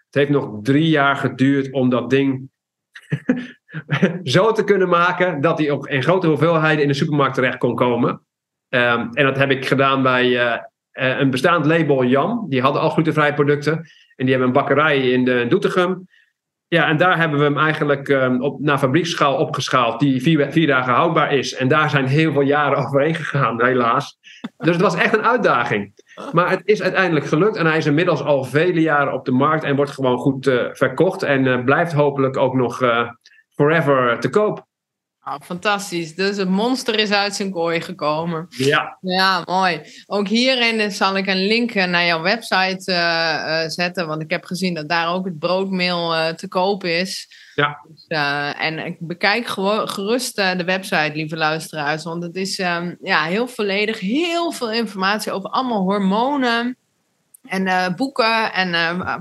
Het heeft nog drie jaar geduurd om dat ding zo te kunnen maken dat hij op in grote hoeveelheden in de supermarkt terecht kon komen. Um, en dat heb ik gedaan bij uh, een bestaand label Jan. Die hadden al glutenvrije producten. En die hebben een bakkerij in de Doetinchem. Ja, en daar hebben we hem eigenlijk um, op, naar fabrieksschaal opgeschaald, die vier, vier, dagen houdbaar is. En daar zijn heel veel jaren overheen gegaan, helaas. Dus het was echt een uitdaging. Maar het is uiteindelijk gelukt en hij is inmiddels al vele jaren op de markt en wordt gewoon goed verkocht. En blijft hopelijk ook nog forever te koop. Oh, fantastisch. Dus het monster is uit zijn kooi gekomen. Ja. Ja, mooi. Ook hierin zal ik een link naar jouw website uh, uh, zetten. Want ik heb gezien dat daar ook het broodmeel uh, te koop is. Ja. Dus, en ik bekijk gewoon gerust de website, lieve luisteraars. Want het is um, ja, heel volledig. Heel veel informatie over allemaal hormonen. En boeken en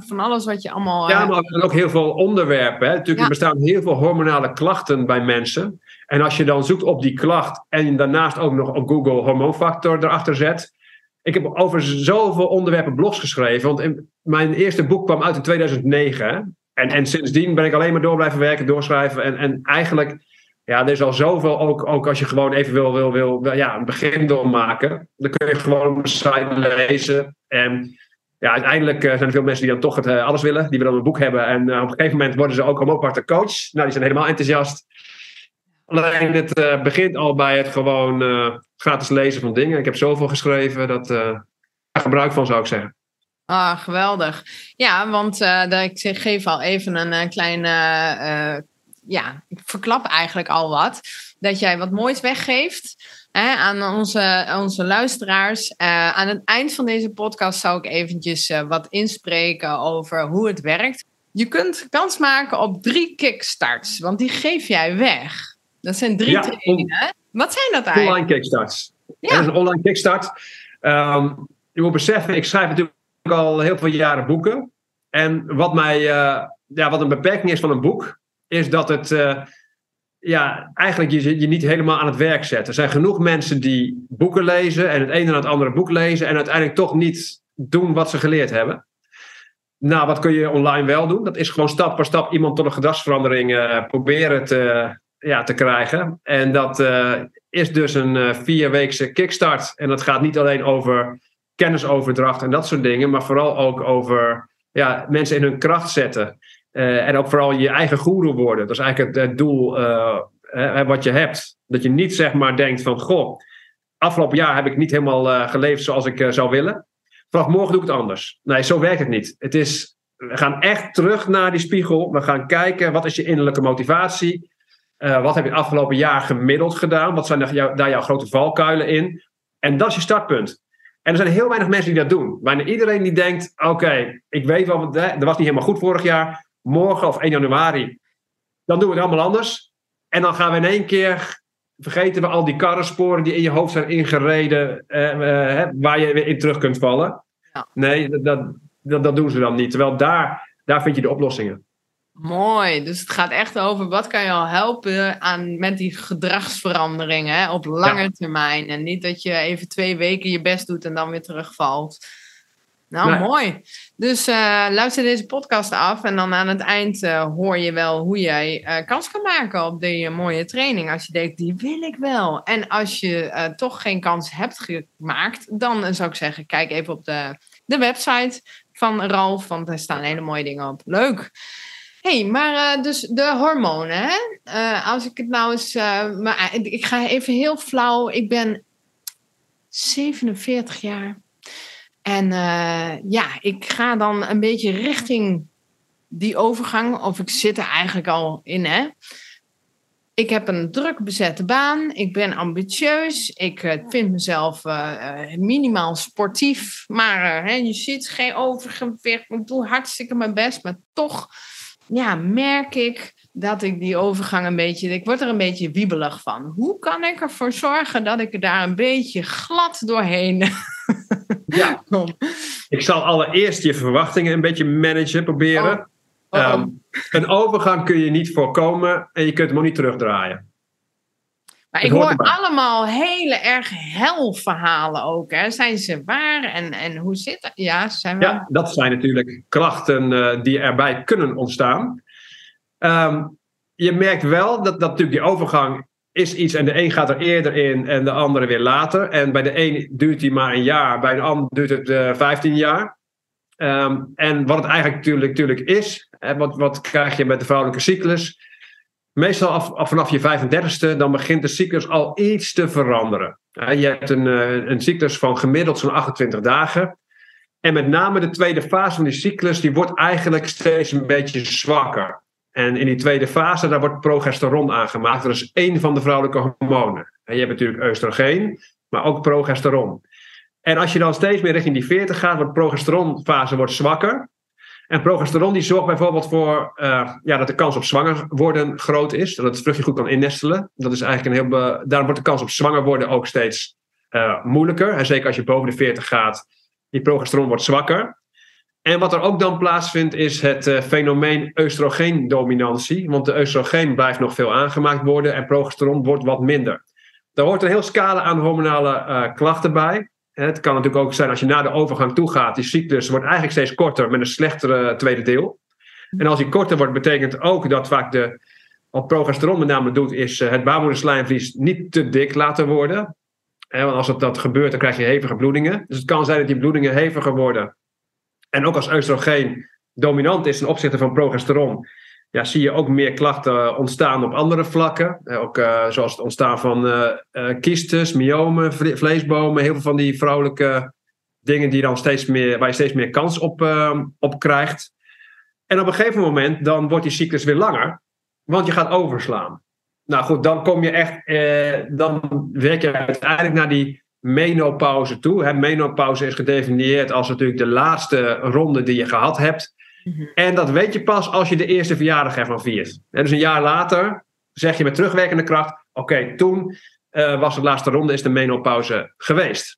van alles wat je allemaal. ja, maar ook heel veel onderwerpen. Hè? Natuurlijk, ja. er bestaan heel veel hormonale klachten bij mensen. En als je dan zoekt op die klacht en daarnaast ook nog op Google hormoonfactor erachter zet. Ik heb over zoveel onderwerpen blogs geschreven. Want in, mijn eerste boek kwam uit in 2009. En, en sindsdien ben ik alleen maar door blijven werken, doorschrijven. En, en eigenlijk, ja, er is al zoveel, ook, ook als je gewoon even wil, wil, wil, ja, een begin doormaken. Dan kun je gewoon een site lezen. En ja, uiteindelijk zijn er veel mensen die dan toch het, alles willen. Die willen een boek hebben. En uh, op een gegeven moment worden ze ook homeopathe coach. Nou, die zijn helemaal enthousiast. Alleen het begint al bij het gewoon gratis lezen van dingen. Ik heb zoveel geschreven, dat uh, gebruik van zou ik zeggen. Ah, geweldig. Ja, want ik geef al even een klein, ja, ik verklap eigenlijk al wat. Dat jij wat moois weggeeft hè, aan onze, onze luisteraars. aan het eind van deze podcast zou ik eventjes wat inspreken over hoe het werkt. Je kunt kans maken op drie kickstarts, want die geef jij weg. Dat zijn drie trainingen. Wat zijn dat eigenlijk? Online kickstarts. Ja. Dat is een online kickstart. Um, je moet beseffen, ik schrijf natuurlijk al heel veel jaren boeken. En wat, mij, uh, ja, wat een beperking is van een boek, is dat het ja, eigenlijk je, je niet helemaal aan het werk zet. Er zijn genoeg mensen die boeken lezen en het ene en het andere boek lezen en uiteindelijk toch niet doen wat ze geleerd hebben. Nou, wat kun je online wel doen? Dat is gewoon stap voor stap iemand tot een gedragsverandering uh, proberen te, ja, te krijgen. En dat uh, is dus een uh, vierweekse kickstart. En dat gaat niet alleen over kennisoverdracht en dat soort dingen, maar vooral ook over ja, mensen in hun kracht zetten. Uh, en ook vooral je eigen goeroe worden. Dat is eigenlijk het, het doel wat je hebt. Dat je niet zeg maar denkt van, goh, afgelopen jaar heb ik niet helemaal geleefd zoals ik zou willen. Vanaf morgen doe ik het anders. Nee, zo werkt het niet. Het is, we gaan echt terug naar die spiegel. We gaan kijken, wat is je innerlijke motivatie? Uh, wat heb je afgelopen jaar gemiddeld gedaan? Wat zijn daar, jou, daar jouw grote valkuilen in? En dat is je startpunt. En er zijn heel weinig mensen die dat doen. Bijna iedereen die denkt: oké, ik weet wel, dat was niet helemaal goed vorig jaar. Morgen of 1 januari, dan doen we het allemaal anders. En dan gaan we in één keer, vergeten we al die karrensporen die in je hoofd zijn ingereden, uh, uh, waar je weer in terug kunt vallen. Ja. Nee, dat, dat, dat doen ze dan niet. Terwijl daar, daar vind je de oplossingen. Mooi. Dus het gaat echt over wat kan je al helpen aan, met die gedragsveranderingen op lange termijn. En niet dat je even twee weken je best doet en dan weer terugvalt. Nou, mooi. Dus uh, luister deze podcast af en dan aan het eind uh, hoor je wel hoe jij uh, kans kan maken op die mooie training. Als je denkt, die wil ik wel. En als je toch geen kans hebt gemaakt, dan zou ik zeggen, kijk even op de, de website van Ralf, want er staan hele mooie dingen op. Leuk hey, maar dus de hormonen, hè? Als ik het nou eens... Maar ik ga even heel flauw. Ik ben 47 jaar. En ja, ik ga dan een beetje richting die overgang, of ik zit er eigenlijk al in, hè. Ik heb een druk bezette baan. Ik ben ambitieus. Ik uh, vind mezelf uh, minimaal sportief. Maar uh, je ziet geen overgewicht. Ik doe hartstikke mijn best. Maar toch ja, merk ik dat ik die overgang een beetje. Ik word er een beetje wiebelig van. Hoe kan ik ervoor zorgen dat ik er daar een beetje glad doorheen ja. kom? Ik zal allereerst je verwachtingen een beetje managen, proberen. Oh. Ehm, een overgang kun je niet voorkomen en je kunt hem ook niet terugdraaien. Maar ik hoor allemaal hele erg helverhalen ook. Hè. Zijn ze waar en, en hoe zit dat? Ja, zijn wel... ja, dat zijn natuurlijk klachten uh, die erbij kunnen ontstaan. Um, je merkt wel dat, dat natuurlijk die overgang is iets en de een gaat er eerder in en de andere weer later. En bij de een duurt die maar een jaar, bij de ander duurt het eh, 15 jaar. Um, en wat het eigenlijk natuurlijk, natuurlijk is, hè, wat, wat krijg je met de vrouwelijke cyclus? Meestal af, af, vanaf je 35ste, dan begint de cyclus al iets te veranderen. Je hebt een, eh, een cyclus van gemiddeld zo'n 28 dagen. En met name de tweede fase van die cyclus, die wordt eigenlijk steeds een beetje zwakker. En in die tweede fase, daar wordt progesteron aangemaakt. Dat is één van de vrouwelijke hormonen. En je hebt natuurlijk oestrogeen, maar ook progesteron. En als je dan steeds meer richting die 40 gaat, wordt progesteronfase wordt zwakker. En progesteron die zorgt bijvoorbeeld voor uh, ja, dat de kans op zwanger worden groot is. Dat het vruchtje goed kan innestelen. Dat is eigenlijk een heel. Daarom wordt de kans op zwanger worden ook steeds uh, moeilijker. En zeker als je boven de 40 gaat, die progesteron wordt zwakker. En wat er ook dan plaatsvindt, is het uh, fenomeen oestrogeendominantie. Want de oestrogeen blijft nog veel aangemaakt worden en progesteron wordt wat minder. Daar hoort een heel scala aan hormonale klachten bij. Het kan natuurlijk ook zijn als je naar de overgang toe gaat, die cyclus wordt eigenlijk steeds korter met een slechtere tweede deel. En als die korter wordt, betekent ook dat vaak de, wat progesteron met name doet, is eh, het baarmoederslijmvlies niet te dik laten worden. Want als het dat gebeurt, dan krijg je hevige bloedingen. Dus het kan zijn dat die bloedingen heviger worden. En ook als oestrogeen dominant is ten opzichte van progesteron, ja, zie je ook meer klachten ontstaan op andere vlakken. Eh, ook uh, zoals het ontstaan van uh, uh, kystes, myomen, vleesbomen, heel veel van die vrouwelijke dingen die dan steeds meer, waar je steeds meer kans op, op krijgt. En op een gegeven moment dan wordt die cyclus weer langer, want je gaat overslaan. Nou goed, dan kom je echt, dan werk je uiteindelijk naar die menopauze toe. Hè, menopauze is gedefinieerd als natuurlijk de laatste ronde die je gehad hebt. Mhm. En dat weet je pas als je de eerste verjaardag ervan viert. En dus een jaar later zeg je met terugwerkende kracht: Oké, toen uh, was de laatste ronde, is de menopauze geweest.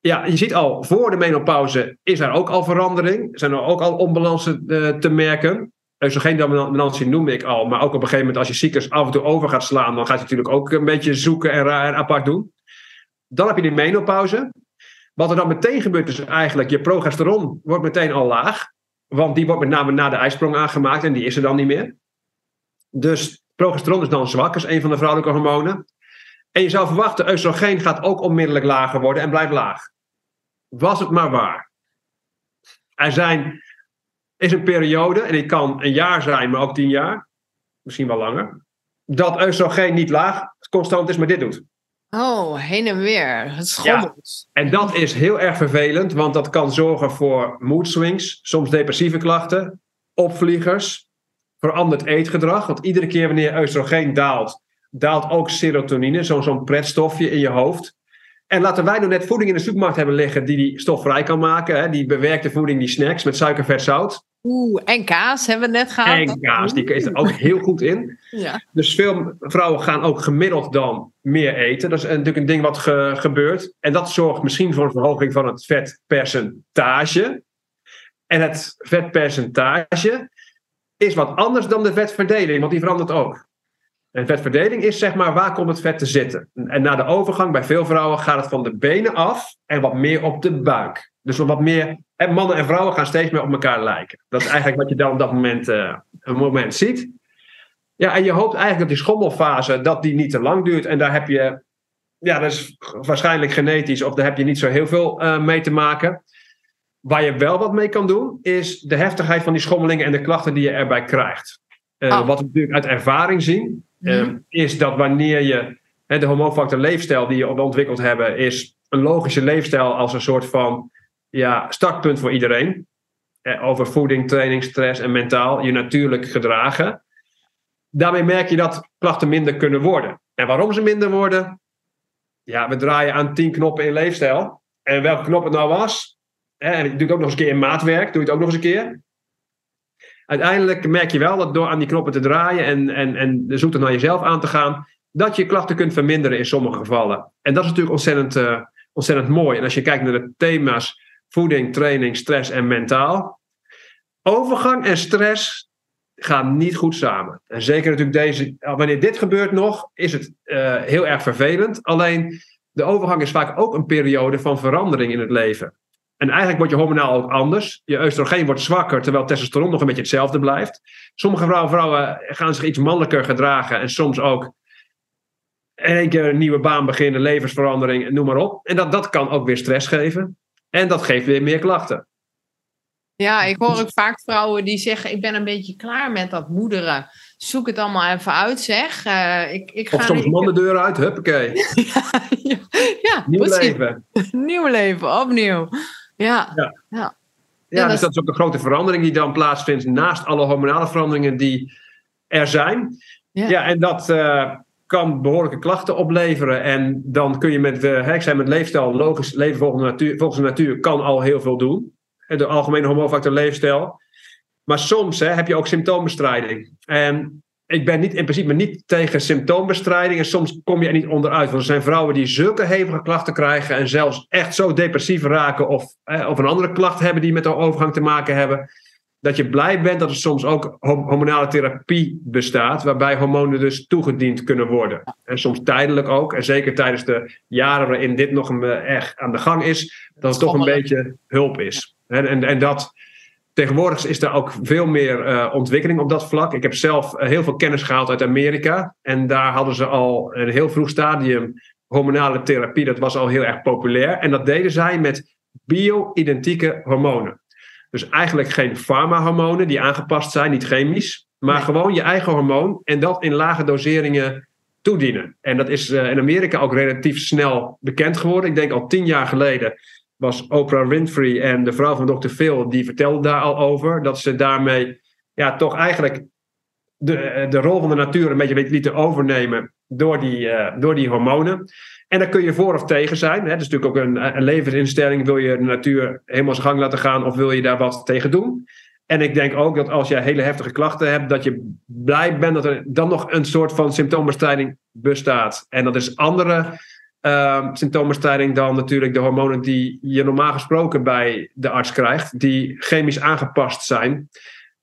Ja, je ziet al, voor de menopauze is er ook al verandering. Zijn er ook al onbalansen uh, te merken. geen dominantie noem ik al, maar ook op een gegeven moment als je cyclus af en toe over gaat slaan, dan gaat je natuurlijk ook een beetje zoeken en raar en apart doen. Dan heb je de menopauze. Wat er dan meteen gebeurt is eigenlijk, je progesteron wordt meteen al laag. Want die wordt met name na de ijsprong aangemaakt en die is er dan niet meer. Dus progesteron is dan zwak, is een van de vrouwelijke hormonen. En je zou verwachten, oestrogeen gaat ook onmiddellijk lager worden en blijft laag. Was het maar waar. Er zijn, is een periode, en die kan een jaar zijn, maar ook tien jaar, misschien wel langer, dat oestrogeen niet laag constant is, maar dit doet. Oh, heen en weer. Het schommelt. Ja, en dat is heel erg vervelend, want dat kan zorgen voor mood swings, soms depressieve klachten, opvliegers, veranderd eetgedrag. Want iedere keer wanneer oestrogeen daalt, daalt ook serotonine, zo'n zo'n pretstofje in je hoofd. En laten wij nou net voeding in de supermarkt hebben liggen die die stof vrij kan maken. Hè? Die bewerkte voeding, die snacks met suiker, vet, zout. Oeh, en kaas hebben we net gehad. En kaas, die is er ook heel goed in. Ja. Dus veel vrouwen gaan ook gemiddeld dan meer eten. Dat is natuurlijk een ding wat gebeurt. En dat zorgt misschien voor een verhoging van het vetpercentage. En het vetpercentage is wat anders dan de vetverdeling, want die verandert ook. En vetverdeling is zeg maar waar komt het vet te zitten. En na de overgang bij veel vrouwen gaat het van de benen af en wat meer op de buik. Dus wat meer, en mannen en vrouwen gaan steeds meer op elkaar lijken. Dat is eigenlijk wat je dan op dat moment, uh, een moment ziet. Ja, en je hoopt eigenlijk dat die schommelfase dat die niet te lang duurt. En daar heb je, ja, dat is waarschijnlijk genetisch, of daar heb je niet zo heel veel uh, mee te maken. Waar je wel wat mee kan doen, is de heftigheid van die schommelingen en de klachten die je erbij krijgt. Uh, Wat we natuurlijk uit ervaring zien, mm is dat wanneer je de hormoonfactor leefstijl die je ontwikkeld hebben, is een logische leefstijl als een soort van ja, startpunt voor iedereen. eh, over voeding, training, stress en mentaal je natuurlijk gedragen. Daarmee merk je dat klachten minder kunnen worden. En waarom ze minder worden? Ja, we draaien aan tien knoppen in leefstijl. En welke knop het nou was, en ik doe het ook nog eens een keer in maatwerk, doe het ook nog eens een keer. Uiteindelijk merk je wel dat door aan die knoppen te draaien en, en, en de zoektocht naar jezelf aan te gaan, dat je klachten kunt verminderen in sommige gevallen. En dat is natuurlijk ontzettend, uh, ontzettend mooi. En als je kijkt naar de thema's voeding, training, stress en mentaal. Overgang en stress gaan niet goed samen. En zeker natuurlijk deze, wanneer dit gebeurt nog, is het uh, heel erg vervelend. Alleen de overgang is vaak ook een periode van verandering in het leven. En eigenlijk wordt je hormonaal ook anders. Je oestrogeen wordt zwakker, terwijl testosteron nog een beetje hetzelfde blijft. Sommige vrouwen, vrouwen gaan zich iets mannelijker gedragen en soms ook in één keer een nieuwe baan beginnen, levensverandering, noem maar op. En dat, dat kan ook weer stress geven. En dat geeft weer meer klachten. Ja, ik hoor ook vaak vrouwen die zeggen: Ik ben een beetje klaar met dat moederen. Zoek het allemaal even uit, zeg. Uh, ik, ik ga of soms man de deur uit, huppakee. ja, ja, ja, Nieuw leven. Nieuw leven, opnieuw. Ja, ja. ja. ja dus dat is ook een grote verandering die dan plaatsvindt naast alle hormonale veranderingen die er zijn. Ja, ja en dat, uh, kan behoorlijke klachten opleveren. En dan kun je met, uh, met leefstijl, logisch leven volgens de, natuur, volgens de natuur, kan al heel veel doen. De algemene hormoonfactor leefstijl. Maar soms hè, heb je ook symptoombestrijding. En ik ben niet, in principe niet tegen symptoombestrijding. En soms kom je er niet onderuit. Want er zijn vrouwen die zulke hevige klachten krijgen. En zelfs echt zo depressief raken. Of, of een andere klacht hebben die met de overgang te maken hebben dat je blij bent dat er soms ook hormonale therapie bestaat, waarbij hormonen dus toegediend kunnen worden. En soms tijdelijk ook, en zeker tijdens de jaren waarin dit nog een, eh, echt aan de gang is, dat het toch een beetje hulp is. En, en, en dat, tegenwoordig is er ook veel meer uh, ontwikkeling op dat vlak. Ik heb zelf eh, heel veel kennis gehaald uit Amerika, en daar hadden ze al een heel vroeg stadium hormonale therapie, dat was al heel erg populair. En dat deden zij met bio-identieke hormonen. Dus eigenlijk geen farmahormonen die aangepast zijn, niet chemisch, maar gewoon je eigen hormoon en dat in lage doseringen toedienen. En dat is uh, in Amerika ook relatief snel bekend geworden. Ik denk al tien jaar geleden was Oprah Winfrey en de vrouw van Dr. Phil, die vertelde daar al over, dat ze daarmee ja, toch eigenlijk de, eh, de rol van de natuur een beetje lieten overnemen door die, uh, door die hormonen. En daar kun je voor of tegen zijn. Dat is natuurlijk ook een, een levensinstelling. Wil je de natuur helemaal zijn gang laten gaan of wil je daar wat tegen doen? En ik denk ook dat als jij hele heftige klachten hebt, dat je blij bent dat er dan nog een soort van symptoombestrijding bestaat. En dat is andere uh, symptoombestrijding dan natuurlijk de hormonen die je normaal gesproken bij de arts krijgt, die chemisch aangepast zijn,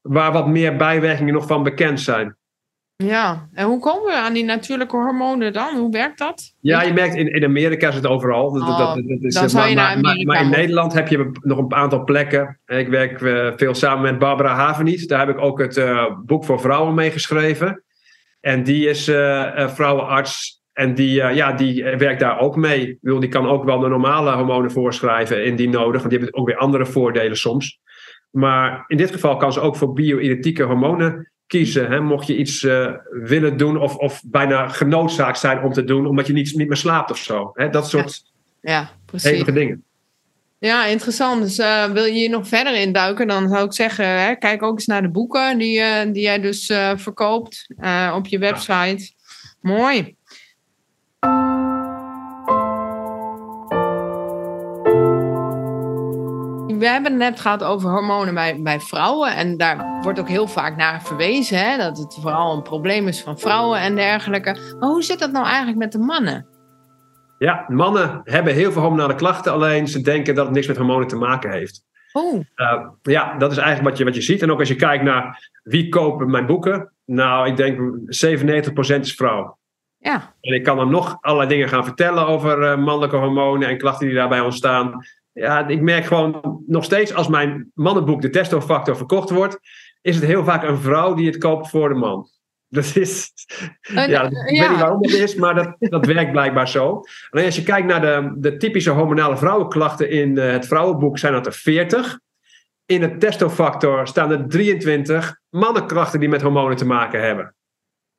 waar wat meer bijwerkingen nog van bekend zijn. Ja, en hoe komen we aan die natuurlijke hormonen dan? Hoe werkt dat? Ja, je merkt in, in Amerika is het overal. Dat, oh, dat, dat is, dan zou je naar maar, maar, in Nederland heb je nog een aantal plekken. Ik werk uh, veel samen met Barbara Haveniet. Daar heb ik ook het uh, boek voor vrouwen mee geschreven. En die is uh, vrouwenarts. En die, ja, die werkt daar ook mee. Wil, die kan ook wel de normale hormonen voorschrijven indien nodig. Want die hebben ook weer andere voordelen soms. Maar in dit geval kan ze ook voor bio-identieke hormonen kiezen. Hè? Mocht je iets uh, willen doen of, of bijna genoodzaakt zijn om te doen, omdat je niet, niet meer slaapt of zo. Hè? Dat soort ja, ja precies. hevige dingen. Ja, interessant. Dus uh, wil je hier nog verder induiken, dan zou ik zeggen, hè, kijk ook eens naar de boeken die, uh, die jij dus verkoopt op je website. Mooi. We hebben het net gehad over hormonen bij, bij vrouwen. En daar wordt ook heel vaak naar verwezen. Hè, dat het vooral een probleem is van vrouwen en dergelijke. Maar hoe zit dat nou eigenlijk met de mannen? Ja, mannen hebben heel veel hormonale klachten. Alleen ze denken dat het niks met hormonen te maken heeft. Oh. Uh, ja, dat is eigenlijk wat je, wat je ziet. En ook als je kijkt naar wie kopen mijn boeken. Nou, ik denk 97% is vrouw. Ja. En ik kan dan nog allerlei dingen gaan vertellen over uh, mannelijke hormonen en klachten die daarbij ontstaan ja, ik merk gewoon nog steeds als mijn mannenboek de testofactor verkocht wordt, is het heel vaak een vrouw die het koopt voor de man. Dat is, ja, ik weet niet waarom dat is, maar dat, dat werkt blijkbaar zo. Alleen als je kijkt naar de, de typische hormonale vrouwenklachten in eh, het vrouwenboek, zijn dat er 40. In het testofactor staan er 23 mannenkrachten die met hormonen te maken hebben.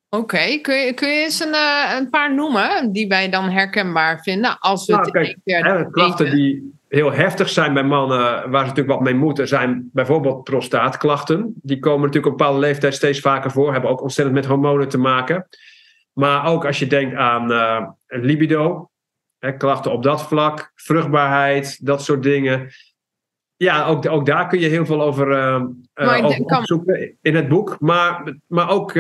Oké, kun, je, kun je eens een, uh, een paar noemen die wij dan herkenbaar vinden? Als we nou, kijk, klachten die heel heftig zijn bij mannen, waar ze natuurlijk wat mee moeten, zijn bijvoorbeeld prostaatklachten. Die komen natuurlijk op een bepaalde leeftijd steeds vaker voor, hebben ook ontzettend met hormonen te maken. Maar ook als je denkt aan uh, libido, hè, klachten op dat vlak, vruchtbaarheid, dat soort dingen. Ja, ook, ook daar kun je heel veel over, uh, over opzoeken in het boek. Maar, maar ook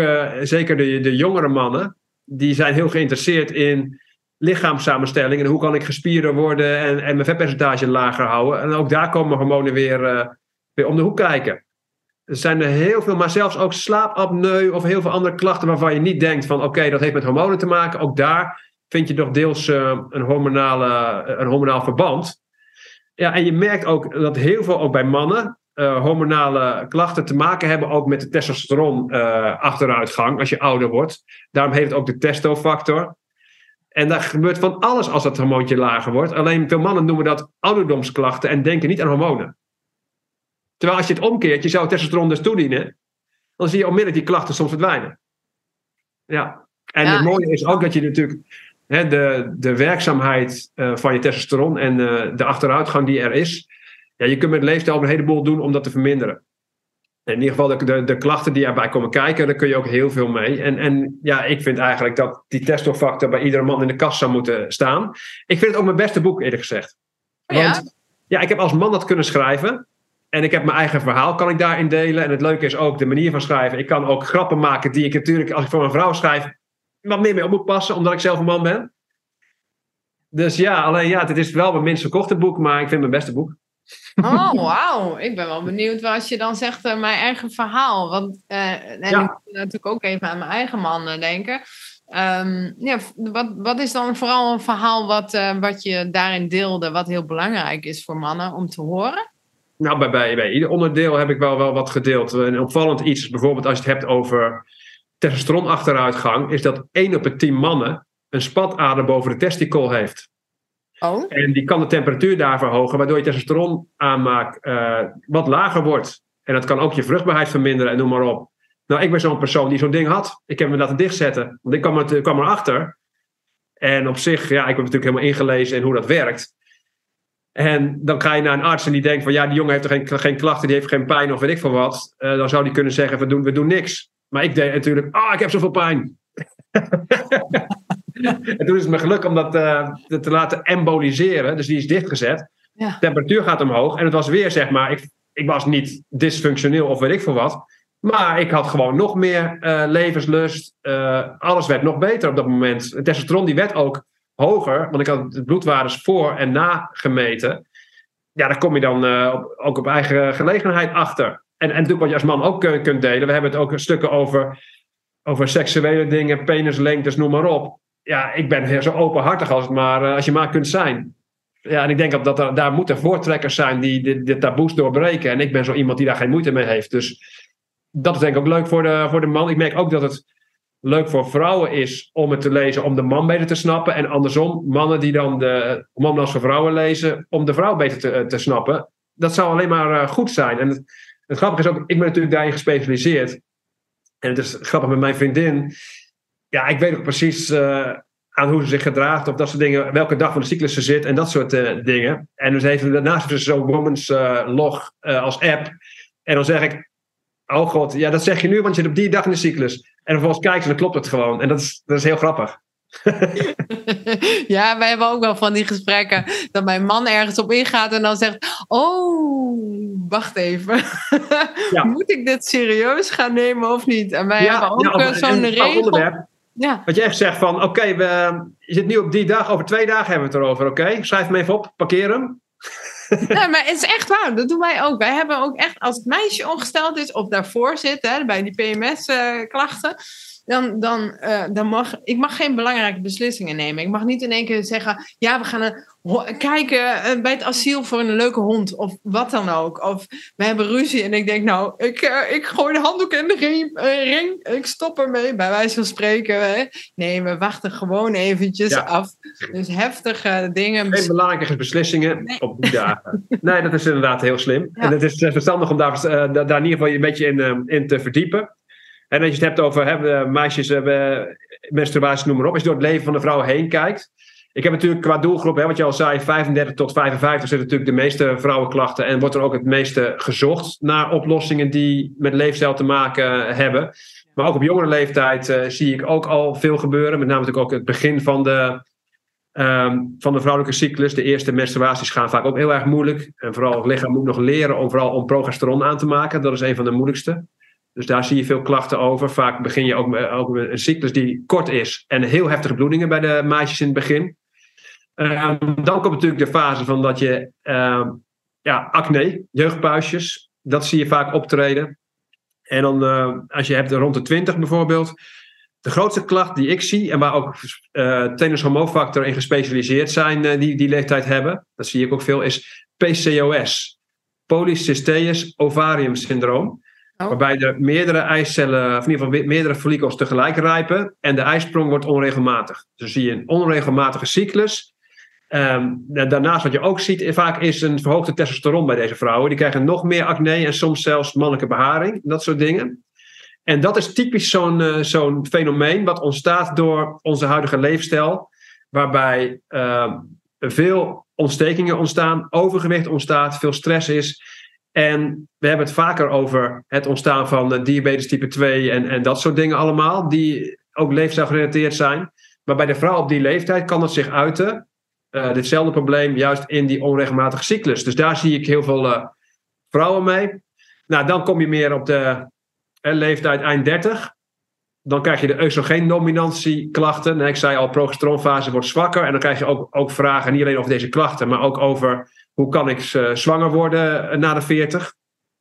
zeker de, de jongere mannen, die zijn heel geïnteresseerd in lichaamssamenstelling en hoe kan ik gespierder worden en, en mijn vetpercentage lager houden. En ook daar komen hormonen weer, uh, weer om de hoek kijken. Er zijn er heel veel, maar zelfs ook slaapapneu of heel veel andere klachten waarvan je niet denkt van oké, dat heeft met hormonen te maken. Ook daar vind je toch deels uh, een, hormonale, een hormonaal verband. Ja, en je merkt ook dat heel veel, ook bij mannen, uh, hormonale klachten te maken hebben ook met de testosteron achteruitgang als je ouder wordt. Daarom heeft het ook de testofactor. En daar gebeurt van alles als dat hormoontje lager wordt. Alleen veel mannen noemen dat ouderdomsklachten en denken niet aan hormonen. Terwijl als je het omkeert, je zou testosteron dus toedienen, dan zie je onmiddellijk die klachten soms verdwijnen. Ja. En het mooie is ook dat je natuurlijk hè, de, de werkzaamheid uh, van je testosteron en uh, de achteruitgang die er is, ja, je kunt met leefstijl een heleboel doen om dat te verminderen in ieder geval de, de, de, klachten die erbij komen kijken, daar kun je ook heel veel mee. En, en ja, ik vind eigenlijk dat die testofactor bij iedere man in de kast zou moeten staan. Ik vind het ook mijn beste boek, eerlijk gezegd. Oh Want ja, ja ik heb als man dat kunnen schrijven. En ik heb mijn eigen verhaal, kan ik daarin delen. En het leuke is ook de manier van schrijven. Ik kan ook grappen maken die ik natuurlijk, als ik voor mijn vrouw schrijf, wat meer mee op moet passen, omdat ik zelf een man ben. Dus ja, alleen ja, het is wel mijn minst verkochte boek, maar ik vind het mijn beste boek. Oh, wauw. Ik ben wel benieuwd wat je dan zegt, uh, mijn eigen verhaal. Want, uh, en ja. ik moet natuurlijk ook even aan mijn eigen man uh, denken. Um, ja, wat, wat is dan vooral een verhaal wat, wat je daarin deelde, wat heel belangrijk is voor mannen om te horen? Nou, bij, bij, bij ieder onderdeel heb ik wel, wel wat gedeeld. Een opvallend iets, bijvoorbeeld als je het hebt over testosteronachteruitgang, is dat 1 op de 10 mannen een spatader boven de testikel heeft. Oh. En die kan de temperatuur daar verhogen, waardoor je testosteron aanmaak uh, wat lager wordt. En dat kan ook je vruchtbaarheid verminderen en noem maar op. Nou, ik ben zo'n persoon die zo'n ding had. Ik heb me laten dichtzetten, want ik kwam, er, kwam erachter. En op zich, ja, ik heb natuurlijk helemaal ingelezen in hoe dat werkt. En dan ga je naar een arts en die denkt van ja, die jongen heeft er geen, geen klachten, die heeft geen pijn of weet ik veel wat. Uh, dan zou die kunnen zeggen, we doen, we doen niks. Maar ik deed natuurlijk, ah, oh, ik heb zoveel pijn. en toen is het me geluk om dat uh, te laten emboliseren. Dus die is dichtgezet. Ja. De temperatuur gaat omhoog. En het was weer, zeg maar, ik, ik was niet dysfunctioneel of weet ik veel wat. Maar ik had gewoon nog meer uh, levenslust. Uh, alles werd nog beter op dat moment. Het testosteron die werd ook hoger. Want ik had de bloedwaardes voor en na gemeten. Ja, daar kom je dan op, ook op eigen gelegenheid achter. En, en natuurlijk wat je als man ook kunt delen. We hebben het ook stukken over, over seksuele dingen, penislengtes, noem maar op ja, ik ben zo openhartig als, het maar, uh, als je maar kunt zijn. Ja, en ik denk dat, er, daar moeten voortrekkers zijn die de, taboes doorbreken. En ik ben zo iemand die daar geen moeite mee heeft. Dus dat is denk ik ook leuk voor de, voor de man. Ik merk ook dat het leuk voor vrouwen is om het te lezen om de man beter te snappen. En andersom, mannen die dan de mannen als vrouwen lezen om de vrouw beter te, te snappen. Dat zou alleen maar uh, goed zijn. En het, het grappige is ook, ik ben natuurlijk daarin gespecialiseerd. En het is grappig met mijn vriendin ja, ik weet ook precies uh, aan hoe ze zich gedraagt of dat soort dingen, welke dag van de cyclus ze zit en dat soort uh, dingen. En dus heeft daarnaast dus zo'n Woman's uh, log als app. En dan zeg ik, oh god, ja, dat zeg je nu, want je zit op die dag in de cyclus. En vervolgens kijken ze, dan klopt het gewoon. En dat is, dat is heel grappig. ja, wij hebben ook wel van die gesprekken dat mijn man ergens op ingaat en dan zegt: Oh, wacht even. Ja. Moet ik dit serieus gaan nemen of niet? En wij ja, hebben ook ja, zo'n regel. Ja. Dat je echt zegt van, oké, okay, je zit nu op die dag, over twee dagen hebben we het erover, oké? Okay? Schrijf hem even op, parkeer hem. ja, maar het is echt waar, dat doen wij ook. Wij hebben ook echt, als het meisje ongesteld is of daarvoor zit, hè, bij die PMS-klachten, uh, dan, dan, uh, dan mag ik mag geen belangrijke beslissingen nemen. Ik mag niet in één keer zeggen: ja, we gaan een, kijken uh, bij het asiel voor een leuke hond of wat dan ook. Of we hebben ruzie en ik denk: nou, ik, uh, ik gooi de handdoek in de ring, ring, ik stop ermee, bij wijze van spreken. Hè. Nee, we wachten gewoon eventjes ja. af. Dus heftige dingen. Geen belangrijke beslissingen nee. op die dagen. nee, dat is inderdaad heel slim. Ja. En het is verstandig om daar, daar in ieder geval een beetje in, in te verdiepen. En als je het hebt over meisjes, uh, menstruatie, noem maar op. Als je door het leven van de vrouw heen kijkt. ik heb natuurlijk qua doelgroep, hè, wat je al zei, 35 tot 55 zitten natuurlijk de meeste vrouwenklachten. En wordt er ook het meeste gezocht naar oplossingen die met leefstijl te maken hebben. Maar ook op jongere leeftijd uh, zie ik ook al veel gebeuren. Met name natuurlijk ook het begin van de, um, van de vrouwelijke cyclus. De eerste menstruaties gaan vaak ook heel erg moeilijk. En vooral het lichaam moet nog leren om vooral om progesteron aan te maken. Dat is een van de moeilijkste. Dus daar zie je veel klachten over. Vaak begin je ook met, ook een cyclus die kort is en heel heftige bloedingen bij de meisjes in het begin. Uh, dan komt natuurlijk de fase van dat je uh, ja, acne, jeugdpuistjes, dat zie je vaak optreden. En dan uh, als je hebt rond de 20 bijvoorbeeld. De grootste klacht die ik zie, en waar ook uh, tennis hormoonfactor in gespecialiseerd zijn, uh, die die leeftijd hebben, dat zie ik ook veel, is PCOS. Polycysteus ovarium syndroom. Oh. Waarbij er meerdere eicellen, of in ieder geval meerdere follicels tegelijk rijpen en de ijsprong wordt onregelmatig. Dus zie je een onregelmatige cyclus. Um, daarnaast wat je ook ziet vaak is een verhoogde testosteron bij deze vrouwen. Die krijgen nog meer acne en soms zelfs mannelijke beharing, dat soort dingen. En dat is typisch zo'n zo'n fenomeen wat ontstaat door onze huidige leefstijl, waarbij uh, veel ontstekingen ontstaan, overgewicht ontstaat, veel stress is. En we hebben het vaker over het ontstaan van diabetes type 2 en, en dat soort dingen allemaal, die ook leefstijlgerelateerd zijn. Maar bij de vrouw op die leeftijd kan het zich uiten, uh, ditzelfde probleem, juist in die onregelmatige cyclus. Dus daar zie ik heel veel uh, vrouwen mee. Nou, dan kom je meer op de leeftijd eind 30. Dan krijg je de oestrogeendominantieklachten. Ik zei al, progesteronfase wordt zwakker. En dan krijg je ook, ook vragen, niet alleen over deze klachten, maar ook over hoe kan ik zwanger worden na de 40.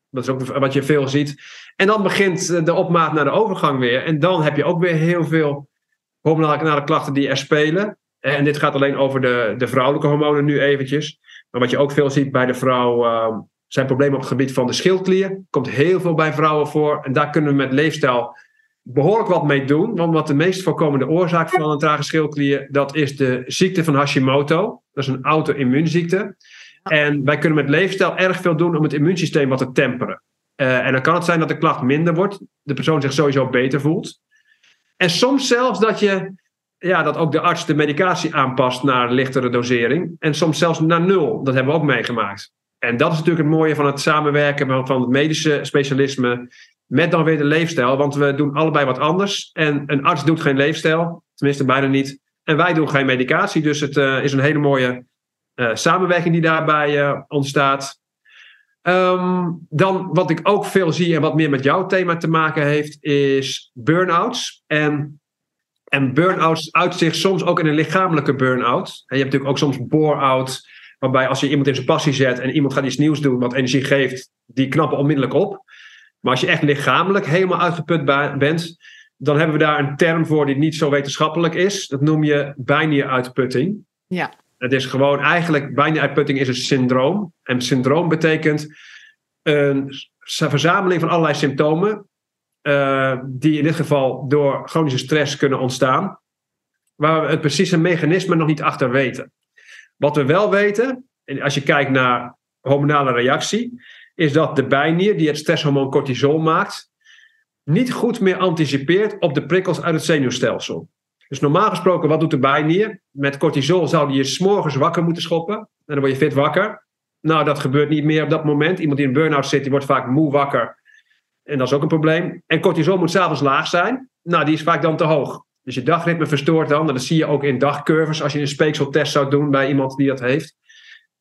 Dat is ook wat je veel ziet. En dan begint de opmaat naar de overgang weer. En dan heb je ook weer heel veel hormonale klachten die er spelen. En dit gaat alleen over de, de vrouwelijke hormonen nu eventjes. Maar wat je ook veel ziet bij de vrouw uh, zijn problemen op het gebied van de schildklier. Komt heel veel bij vrouwen voor. En daar kunnen we met leefstijl behoorlijk wat mee doen. Want wat de meest voorkomende oorzaak van een trage schildklier, dat is de ziekte van Hashimoto. Dat is een auto-immuunziekte. En wij kunnen met leefstijl erg veel doen om het immuunsysteem wat te temperen. Uh, en dan kan het zijn dat de klacht minder wordt, de persoon zich sowieso beter voelt. En soms zelfs dat je ja, dat ook de arts de medicatie aanpast naar lichtere dosering. En soms zelfs naar nul. Dat hebben we ook meegemaakt. En dat is natuurlijk het mooie van het samenwerken van het medische specialisme met dan weer de leefstijl. Want we doen allebei wat anders. En een arts doet geen leefstijl, tenminste bijna niet. En wij doen geen medicatie. Dus het uh, is een hele mooie samenwerking die daarbij uh, ontstaat. Um, dan wat ik ook veel zie en wat meer met jouw thema te maken heeft, is burn-outs. En en burn-out uit zich soms ook in een lichamelijke burn-out. En je hebt natuurlijk ook soms bore-out, waarbij als je iemand in zijn passie zet en iemand gaat iets nieuws doen wat energie geeft, die knappen onmiddellijk op. Maar als je echt lichamelijk helemaal uitgeput bent, dan hebben we daar een term voor die niet zo wetenschappelijk is. Dat noem je bijnieruitputting. Ja. Het is gewoon eigenlijk, bijnieruitputting is een syndroom. En syndroom betekent een verzameling van allerlei symptomen uh, die in dit geval door chronische stress kunnen ontstaan, waar we het precieze mechanisme nog niet achter weten. Wat we wel weten, en als je kijkt naar hormonale reactie, is dat de bijnier die het stresshormoon cortisol maakt, niet goed meer anticipeert op de prikkels uit het zenuwstelsel. Dus normaal gesproken, wat doet de bijnier? Met cortisol zou die je s'morgens wakker moeten schoppen. En dan word je fit wakker. Nou, dat gebeurt niet meer op dat moment. Iemand die in burn-out zit, die wordt vaak moe wakker. En dat is ook een probleem. En cortisol moet s'avonds laag zijn. Nou, die is vaak dan te hoog. Dus je dagritme verstoort dan. En dat zie je ook in dagcurves als je een speekseltest zou doen bij iemand die dat heeft.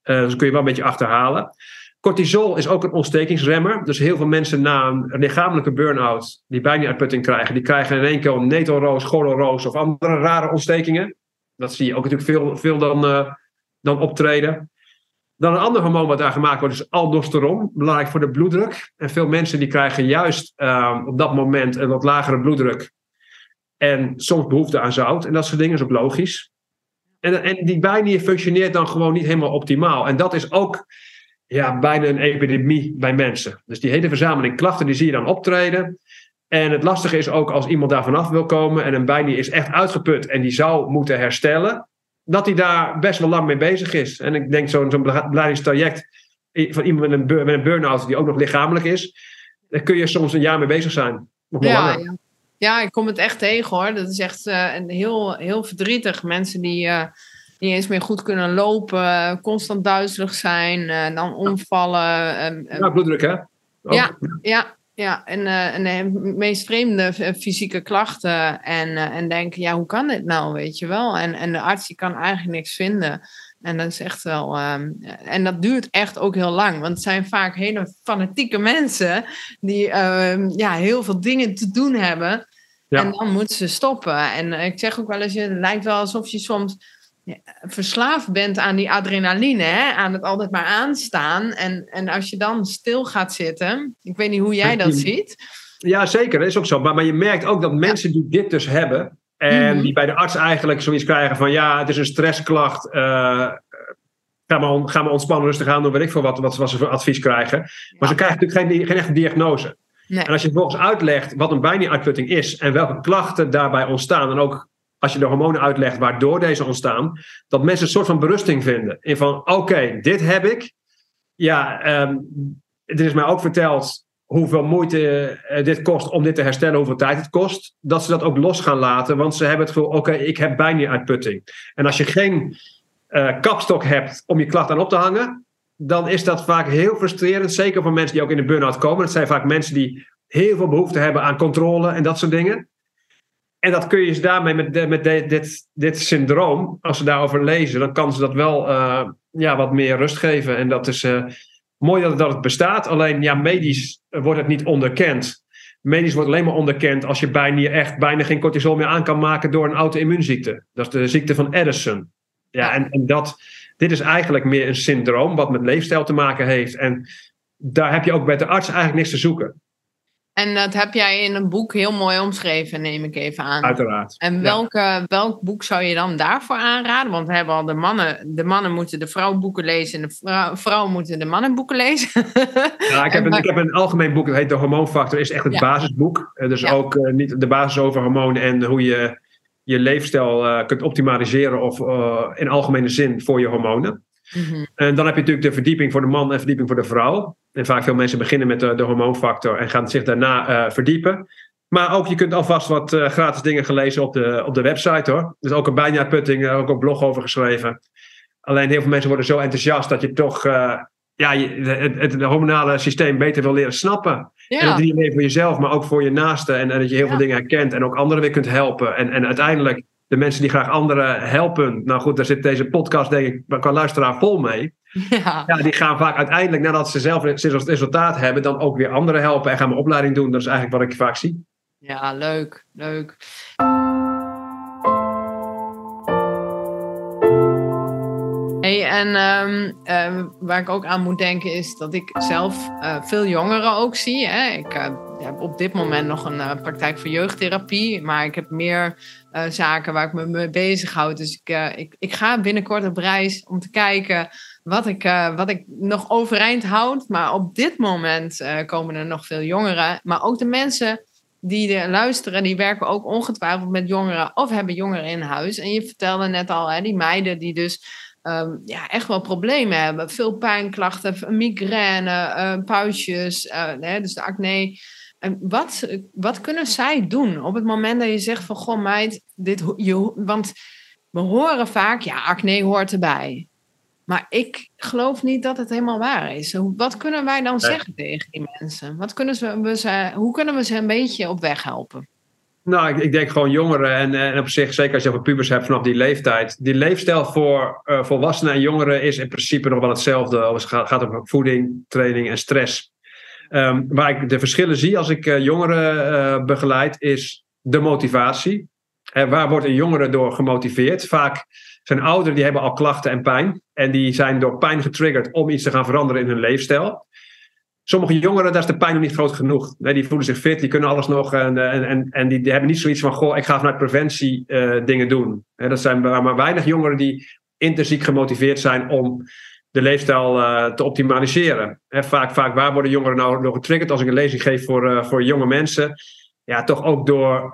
Uh, dus kun je wel een beetje achterhalen. Cortisol is ook een ontstekingsremmer. Dus heel veel mensen na een lichamelijke burn-out die bijna uitputting krijgen, die krijgen in één keer een netelroos, gordelroos of andere rare ontstekingen. Dat zie je ook natuurlijk veel, veel dan, uh, dan optreden. Dan een ander hormoon wat daar gemaakt wordt is aldosteron, belangrijk voor de bloeddruk. En veel mensen die krijgen juist uh, op dat moment een wat lagere bloeddruk. En soms behoefte aan zout en dat soort dingen is ook logisch. En, en die bijnier functioneert dan gewoon niet helemaal optimaal. En dat is ook ja, bijna een epidemie bij mensen. Dus die hele verzameling klachten die zie je dan optreden. En het lastige is ook als iemand daar vanaf wil komen en een bijnier is echt uitgeput en die zou moeten herstellen dat hij daar best wel lang mee bezig is. En ik denk zo'n zo'n van iemand met een, met een burn-out die ook nog lichamelijk is, daar kun je soms een jaar mee bezig zijn. ja, ja, ja. ik kom het echt tegen hoor. Dat is echt uh, heel, heel verdrietig. Mensen die, uh, niet eens meer goed kunnen lopen, constant duizelig zijn, uh, dan omvallen. Um, ja, bloeddruk hè? Ja, ja, ja, en, uh, en de meest vreemde fysieke klachten. En, uh, en denken, ja, hoe kan dit nou, weet je wel? En, en de arts die kan eigenlijk niks vinden. En dat is echt wel. Um, en dat duurt echt ook heel lang. Want het zijn vaak hele fanatieke mensen die uh, ja, heel veel dingen te doen hebben. Ja. En dan moeten ze stoppen. En ik zeg ook wel eens, het lijkt wel alsof je soms verslaafd bent aan die adrenaline, hè? aan het altijd maar aanstaan. En, en als je dan stil gaat zitten, ik weet niet hoe jij dat ziet. Ja, zeker, dat is ook zo. Maar, maar je merkt ook dat mensen die dit dus hebben, en mhm. die bij de arts eigenlijk zoiets krijgen van ja, het is een stressklacht. Uh, ga, maar, ga maar ontspannen, rustig aan doen, weet ik veel wat, wat, wat ze voor advies krijgen. Maar ze krijgen natuurlijk geen, geen echte diagnose. Nee. En als je vervolgens uitlegt wat een bijnieruitputting is en welke klachten daarbij ontstaan, en ook als je de hormonen uitlegt waardoor deze ontstaan, dat mensen een soort van berusting vinden. In van oké, dit heb ik. Ja, um, er is mij ook verteld hoeveel moeite eh, dit kost om dit te herstellen, hoeveel tijd het kost, dat ze dat ook los gaan laten. Want ze hebben het gevoel, oké, ik heb bijna uitputting. En als je geen uh, kapstok hebt om je klacht aan op te hangen, dan is dat vaak heel frustrerend. Zeker voor mensen die ook in de burn-out komen. Het zijn vaak mensen die heel veel behoefte hebben aan controle en dat soort dingen. En dat kun je ze daarmee met, met dit, dit syndroom, als ze daarover lezen, dan kan ze dat wel uh, ja, wat meer rust geven. En dat is mooi dat, dat het bestaat. Alleen ja, medisch wordt het niet onderkend. Medisch wordt alleen maar onderkend als je bijna, echt bijna geen cortisol meer aan kan maken door een auto-immuunziekte. Dat is de ziekte van Addison. Ja, en, en dat, dit is eigenlijk meer een syndroom wat met leefstijl te maken heeft. En daar heb je ook bij de arts eigenlijk niks te zoeken. En dat heb jij in een boek heel mooi omschreven, neem ik even aan. Uiteraard. En welke, welk boek zou je dan daarvoor aanraden? Want we hebben al de mannen, de mannen moeten de vrouwenboeken lezen en de vrouw, vrouwen moeten de mannenboeken lezen. Ja, ik heb, een, ik heb een algemeen boek, dat heet De Hormoonfactor, is echt het basisboek. Eh, dus ook uh, niet de basis over hormonen en hoe je je leefstijl uh, kunt optimaliseren of uh, in algemene zin voor je hormonen. Mm En dan heb je natuurlijk de verdieping voor de man en verdieping voor de vrouw. En vaak veel mensen beginnen met de, de hormoonfactor en gaan zich daarna uh, verdiepen. Maar ook je kunt alvast wat uh, gratis dingen gelezen op de, op de website hoor. Dus ook een bijna putting, ook een blog over geschreven. Alleen heel veel mensen worden zo enthousiast dat je toch ja, het, het, hormonale systeem beter wil leren snappen. Ja. En dat niet alleen voor jezelf, maar ook voor je naasten. En, en dat je heel ja. veel dingen herkent en ook anderen weer kunt helpen. En, en uiteindelijk de mensen die graag anderen helpen. Nou goed, daar zit deze podcast denk ik qua luisteraar vol mee. Ja. ja. die gaan vaak uiteindelijk, nadat ze zelf het resultaat hebben, dan ook weer anderen helpen en gaan een opleiding doen. Dat is eigenlijk wat ik vaak zie. Ja, leuk, leuk. En um, um, waar ik ook aan moet denken is dat ik zelf uh, veel jongeren ook zie. Hè? Ik uh, heb op dit moment nog een uh, praktijk voor jeugdtherapie, maar ik heb meer zaken waar ik me mee bezighoud. Dus ik, ik, ik ga binnenkort op reis om te kijken wat ik, wat ik nog overeind houd. Maar op dit moment komen er nog veel jongeren, maar ook de mensen die luisteren, die werken ook ongetwijfeld met jongeren of hebben jongeren in huis. En je vertelde net al, hè, die meiden die dus um, ja, echt wel problemen hebben. Veel pijnklachten, migraine, uh, puistjes, uh, hè, dus de acne. En wat, wat kunnen zij doen op het moment dat je zegt van... Goh meid, dit, je, want we horen vaak, ja, acne hoort erbij. Maar ik geloof niet dat het helemaal waar is. Wat kunnen wij dan zeggen tegen die mensen? Wat kunnen ze, hoe kunnen we ze een beetje op weg helpen? Nou, ik, denk gewoon jongeren en, en op zich, zeker als je over pubers hebt vanaf die leeftijd. Die leefstijl voor uh, volwassenen en jongeren is in principe nog wel hetzelfde. Als het gaat, om voeding, training en stress. Um, waar ik de verschillen zie als ik uh, jongeren begeleid, is de motivatie. Waar wordt een jongere door gemotiveerd? Vaak zijn ouderen die hebben al klachten en pijn. En die zijn door pijn getriggerd om iets te gaan veranderen in hun leefstijl. Sommige jongeren, daar is de pijn nog niet groot genoeg. Die voelen zich fit, die kunnen alles nog. En, eh, en, en die, hebben niet zoiets van: goh, ik ga vanuit preventie uh, dingen doen. dat zijn maar weinig jongeren die intrinsiek gemotiveerd zijn om de leefstijl uh, te optimaliseren. He, vaak, vaak waar worden jongeren nou door getriggerd? Als ik een lezing geef voor, uh, voor jonge mensen, ja, toch ook door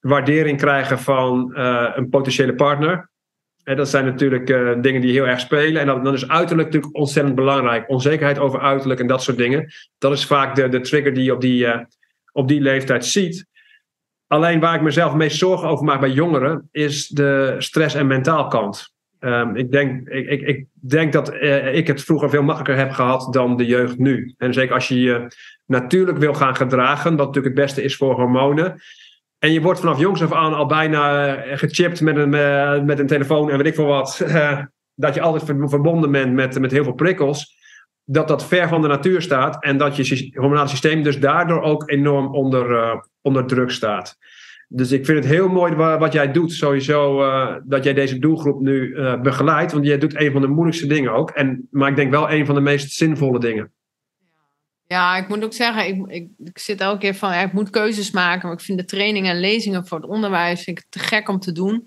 waardering krijgen van een potentiële partner. Dat zijn natuurlijk uh, dingen die heel erg spelen. En dan, dan, is uiterlijk natuurlijk ontzettend belangrijk. Onzekerheid over uiterlijk en dat soort dingen. Dat is vaak de, de trigger die je op die, uh, op die leeftijd ziet. Alleen waar ik mezelf meest zorgen over maak bij jongeren, is de stress- en mentaal kant. Ehm, ik, denk, ik, ik, ik denk dat eh, ik het vroeger veel makkelijker heb gehad dan de jeugd nu. En zeker als je je natuurlijk wil gaan gedragen, wat natuurlijk het beste is voor hormonen. En je wordt vanaf jongs af aan al bijna eh, gechipt met een, eh, met een telefoon en weet ik veel wat. dat je altijd verbonden bent met, met heel veel prikkels. Dat dat ver van de natuur staat en dat je hormonale systeem dus daardoor ook enorm onder, onder druk staat. Dus ik vind het heel mooi wat jij doet, sowieso, dat jij deze doelgroep nu begeleidt. Want jij doet een van de moeilijkste dingen ook. En, maar ik denk wel een van de meest zinvolle dingen. Ja, ik moet ook zeggen, ik, ik, zit elke keer van, ik moet keuzes maken. Maar ik vind de trainingen en lezingen voor het onderwijs vind ik te gek om te doen.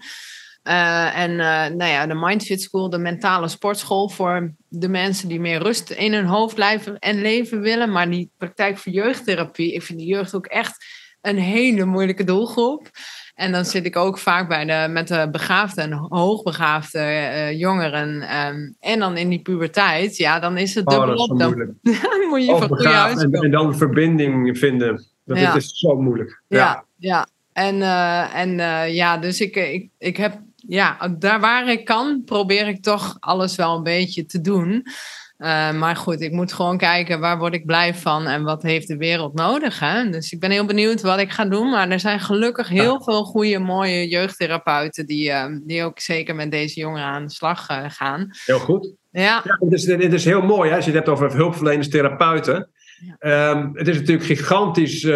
Uh, en nou ja, de Mindfit School, de mentale sportschool voor de mensen die meer rust in hun hoofd blijven en leven willen. Maar die praktijk voor jeugdtherapie, ik vind de jeugd ook echt een hele moeilijke doelgroep. En dan zit ik ook vaak bij de, met de begaafde en hoogbegaafde uh, jongeren. Um, en dan in die puberteit, ja, dan is het dubbel oh, Dan moet je van goede en, en dan verbinding vinden. Dat ja. is zo moeilijk. Ja, ja. ja. En, uh, en uh, ja, dus ik, ik, ik heb, ja, daar waar ik kan, probeer ik toch alles wel een beetje te doen. Uh, maar goed, ik moet gewoon kijken waar word ik blij van en wat heeft de wereld nodig. Hè? Dus ik ben heel benieuwd wat ik ga doen. Maar er zijn gelukkig heel veel goede, mooie jeugdtherapeuten die, uh, die ook zeker met deze jongeren aan de slag uh, gaan. Heel goed. Ja. ja het, is, het is heel mooi hè, als je het hebt over hulpverleners, therapeuten. Ja. Um, het is natuurlijk gigantisch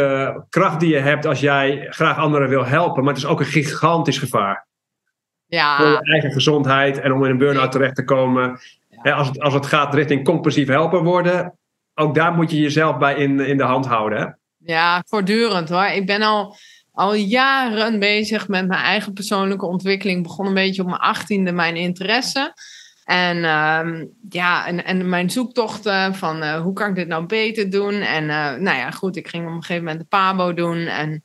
kracht die je hebt als jij graag anderen wil helpen. Maar het is ook een gigantisch gevaar. Ja. Voor je eigen gezondheid en om in een burn-out terecht te komen als, het, als het gaat richting compulsief helper worden, ook daar moet je jezelf bij in, in de hand houden. Hè? Ja, voortdurend hoor. Ik ben al, al jaren bezig met mijn eigen persoonlijke ontwikkeling. Begon een beetje op mijn achttiende mijn interesse. En, uh, ja, en, en mijn zoektochten van uh, hoe kan ik dit nou beter doen. En uh, nou ja, goed, ik ging op een gegeven moment de PABO doen. En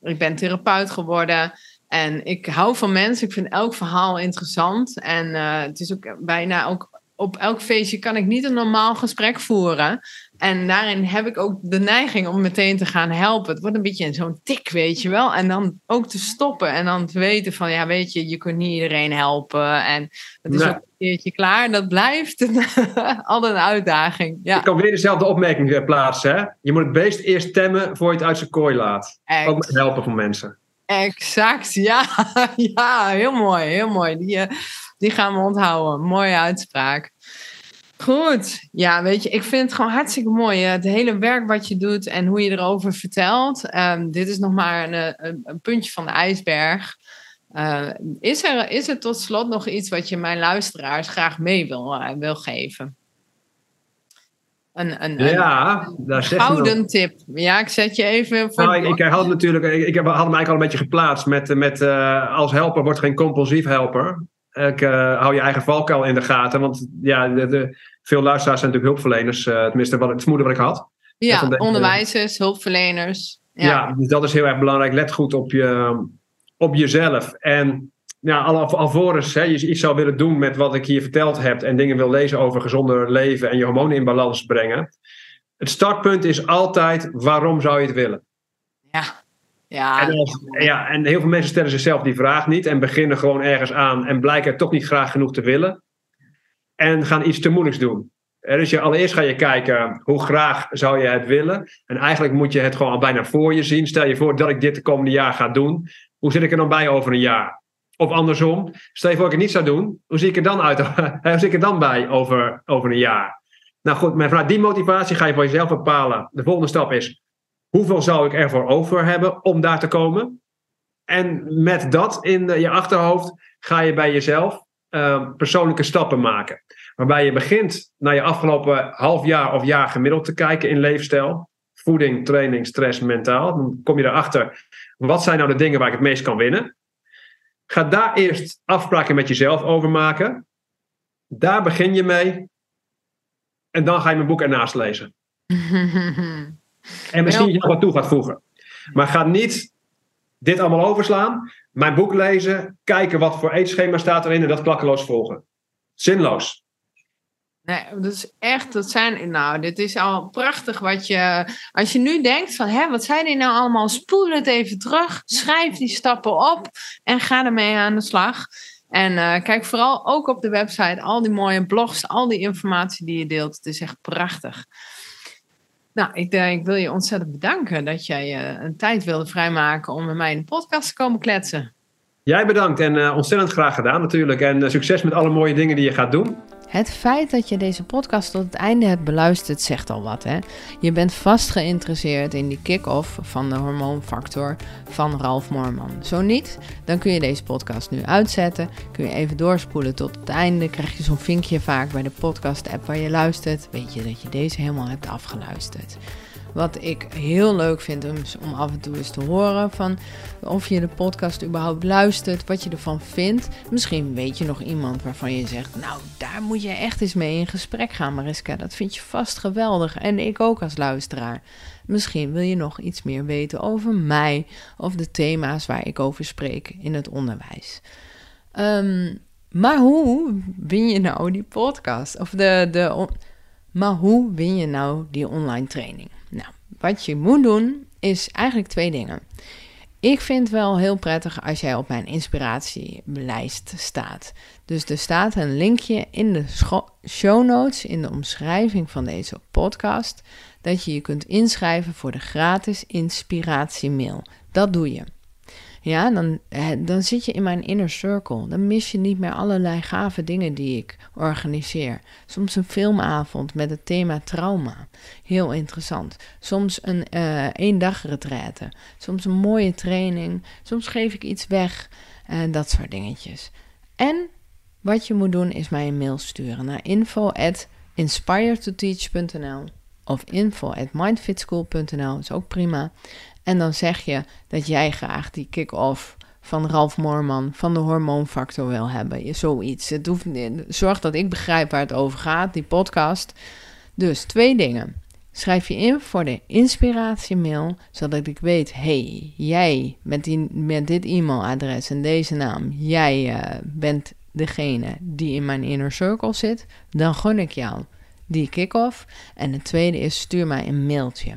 ik ben therapeut geworden. En ik hou van mensen. Ik vind elk verhaal interessant. En het is ook bijna ook op elk feestje kan ik niet een normaal gesprek voeren. En daarin heb ik ook de neiging om meteen te gaan helpen. Het wordt een beetje zo'n tik, weet je wel. En dan ook te stoppen en dan te weten van, ja, weet je, je kunt niet iedereen helpen. En het is nee. ook een keertje klaar. Dat blijft altijd een uitdaging. Ja. Ik kan weer dezelfde opmerking eh, plaatsen. Hè? Je moet het beest eerst temmen voor je het uit zijn kooi laat. Echt. Ook met helpen van mensen. Exact, ja. ja, heel mooi, heel mooi. Die, uh, die gaan we onthouden. Mooie uitspraak. Goed. Ja, weet je, ik vind het gewoon hartstikke mooi. Het hele werk wat je doet en hoe je erover vertelt. Um, dit is nog maar een, een, een, puntje van de ijsberg. Uh, is, er, is er tot slot nog iets wat je mijn luisteraars graag mee wil, uh, wil geven? Een, een, ja, een daar gouden tip. Ja, ik zet je even voor. Nou, ik, ik, had natuurlijk, ik, ik had hem eigenlijk al een beetje geplaatst met, met uh, als helper wordt geen compulsief helper. Ik, uh, hou je eigen valkuil in de gaten. Want ja, de, de, veel luisteraars zijn natuurlijk hulpverleners. Uh, tenminste, wat, het vermoeden wat ik had. Ja, onderwijzers, hulpverleners. Ja. ja. dus dat is heel erg belangrijk. Let goed op, je, op jezelf. En ja, al, alvorens hè, je iets zou willen doen met wat ik hier verteld heb... en dingen wil lezen over gezonder leven en je hormonen in balans brengen... het startpunt is altijd waarom zou je het willen? Ja. Ja. En, als, ja, en heel veel mensen stellen zichzelf die vraag niet en beginnen gewoon ergens aan en blijken het toch niet graag genoeg te willen. En gaan iets te moeilijks doen. Dus je, allereerst ga je kijken hoe graag zou je het willen. En eigenlijk moet je het gewoon al bijna voor je zien. Stel je voor dat ik dit de komende jaar ga doen. Hoe zit ik er dan bij over een jaar? Of andersom, stel je voor dat ik het niet zou doen. Hoe zie ik er dan uit? hoe zie ik er dan bij over, over een jaar? Nou goed, maar vanuit die motivatie ga je voor jezelf bepalen. De volgende stap is, Hoeveel zou ik ervoor over hebben om daar te komen? En met dat in je achterhoofd ga je bij jezelf uh, persoonlijke stappen maken. Waarbij je begint naar je afgelopen half jaar of jaar gemiddeld te kijken in leefstijl. Voeding, training, stress, mentaal. Dan kom je erachter. Wat zijn nou de dingen waar ik het meest kan winnen? Ga daar eerst afspraken met jezelf over maken. Daar begin je mee. En dan ga je mijn boek ernaast lezen. En misschien je nog wat toe gaat voegen. Maar ga niet dit allemaal overslaan. Mijn boek lezen. Kijken wat voor eetschema staat erin. En dat klakkeloos volgen. Zinloos. Nee, dat is echt, dat zijn, nou, dit is al prachtig wat je, als je nu denkt van, hè, wat zijn die nou allemaal, spoel het even terug, schrijf die stappen op en ga ermee aan de slag. En uh, kijk vooral ook op de website al die mooie blogs, al die informatie die je deelt. Het is echt prachtig. Nou, ik, uh, ik wil je ontzettend bedanken dat jij uh, een tijd wilde vrijmaken om met mij in de podcast te komen kletsen. Jij bedankt en ontzettend graag gedaan natuurlijk. En succes met alle mooie dingen die je gaat doen. Het feit dat je deze podcast tot het einde hebt beluisterd zegt al wat. Hè? Je bent vast geïnteresseerd in die kick-off van de hormoonfactor van Ralf Moorman. Zo niet, dan kun je deze podcast nu uitzetten. Kun je even doorspoelen tot het einde. Krijg je zo'n vinkje vaak bij de podcast-app waar je luistert. Weet je dat je deze helemaal hebt afgeluisterd. Wat ik heel leuk vind om af en toe eens te horen van of je de podcast überhaupt luistert, wat je ervan vindt. Misschien weet je nog iemand waarvan je zegt, nou daar moet je echt eens mee in gesprek gaan Mariska. Dat vind je vast geweldig en ik ook als luisteraar. Misschien wil je nog iets meer weten over mij of de thema's waar ik over spreek in het onderwijs. Um, maar hoe win je nou die podcast? Of de, de, maar hoe win je nou die online training? Wat je moet doen is eigenlijk twee dingen. Ik vind het wel heel prettig als jij op mijn inspiratielijst staat. Dus er staat een linkje in de show notes, in de omschrijving van deze podcast, dat je je kunt inschrijven voor de gratis inspiratiemail. Dat doe je. Ja, dan, dan zit je in mijn inner circle. Dan mis je niet meer allerlei gave dingen die ik organiseer. Soms een filmavond met het thema trauma. Heel interessant. Soms een uh, één dag retraite. Soms een mooie training. Soms geef ik iets weg. En dat soort dingetjes. En wat je moet doen is mij een mail sturen naar info at inspiretoteach.nl of info at mindfitschool.nl is ook prima. En dan zeg je dat jij graag die kick-off van Ralf Moorman van de hormoonfactor wil hebben. Zoiets. Het hoeft, zorg dat ik begrijp waar het over gaat, die podcast. Dus twee dingen. Schrijf je in voor de inspiratiemail, zodat ik weet: hey, jij met, die, dit e-mailadres en deze naam, jij uh, bent degene die in mijn inner circle zit. Dan gun ik jou die kick-off. En het tweede is: stuur mij een mailtje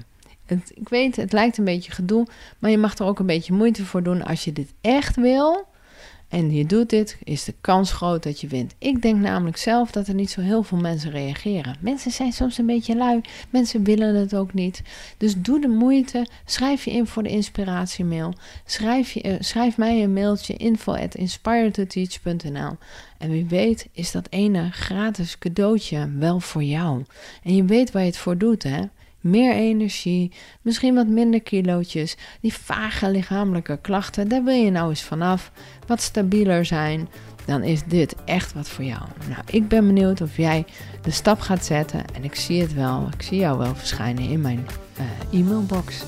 ik weet, het lijkt een beetje gedoe, maar je mag er ook een beetje moeite voor doen als je dit echt wil. En je doet dit, is de kans groot dat je wint. Ik denk namelijk zelf dat er niet zo heel veel mensen reageren. Mensen zijn soms een beetje lui, mensen willen het ook niet. Dus doe de moeite, schrijf je in voor de inspiratiemail. Schrijf, je, uh, schrijf mij een mailtje info at En wie weet is dat ene gratis cadeautje wel voor jou. En je weet waar je het voor doet, hè? Meer energie, misschien wat minder kilootjes. Die vage lichamelijke klachten, daar wil je nou eens vanaf. Wat stabieler zijn, dan is dit echt wat voor jou. Nou, ik ben benieuwd of jij de stap gaat zetten en ik zie het wel. Ik zie jou wel verschijnen in mijn uh, e-mailbox.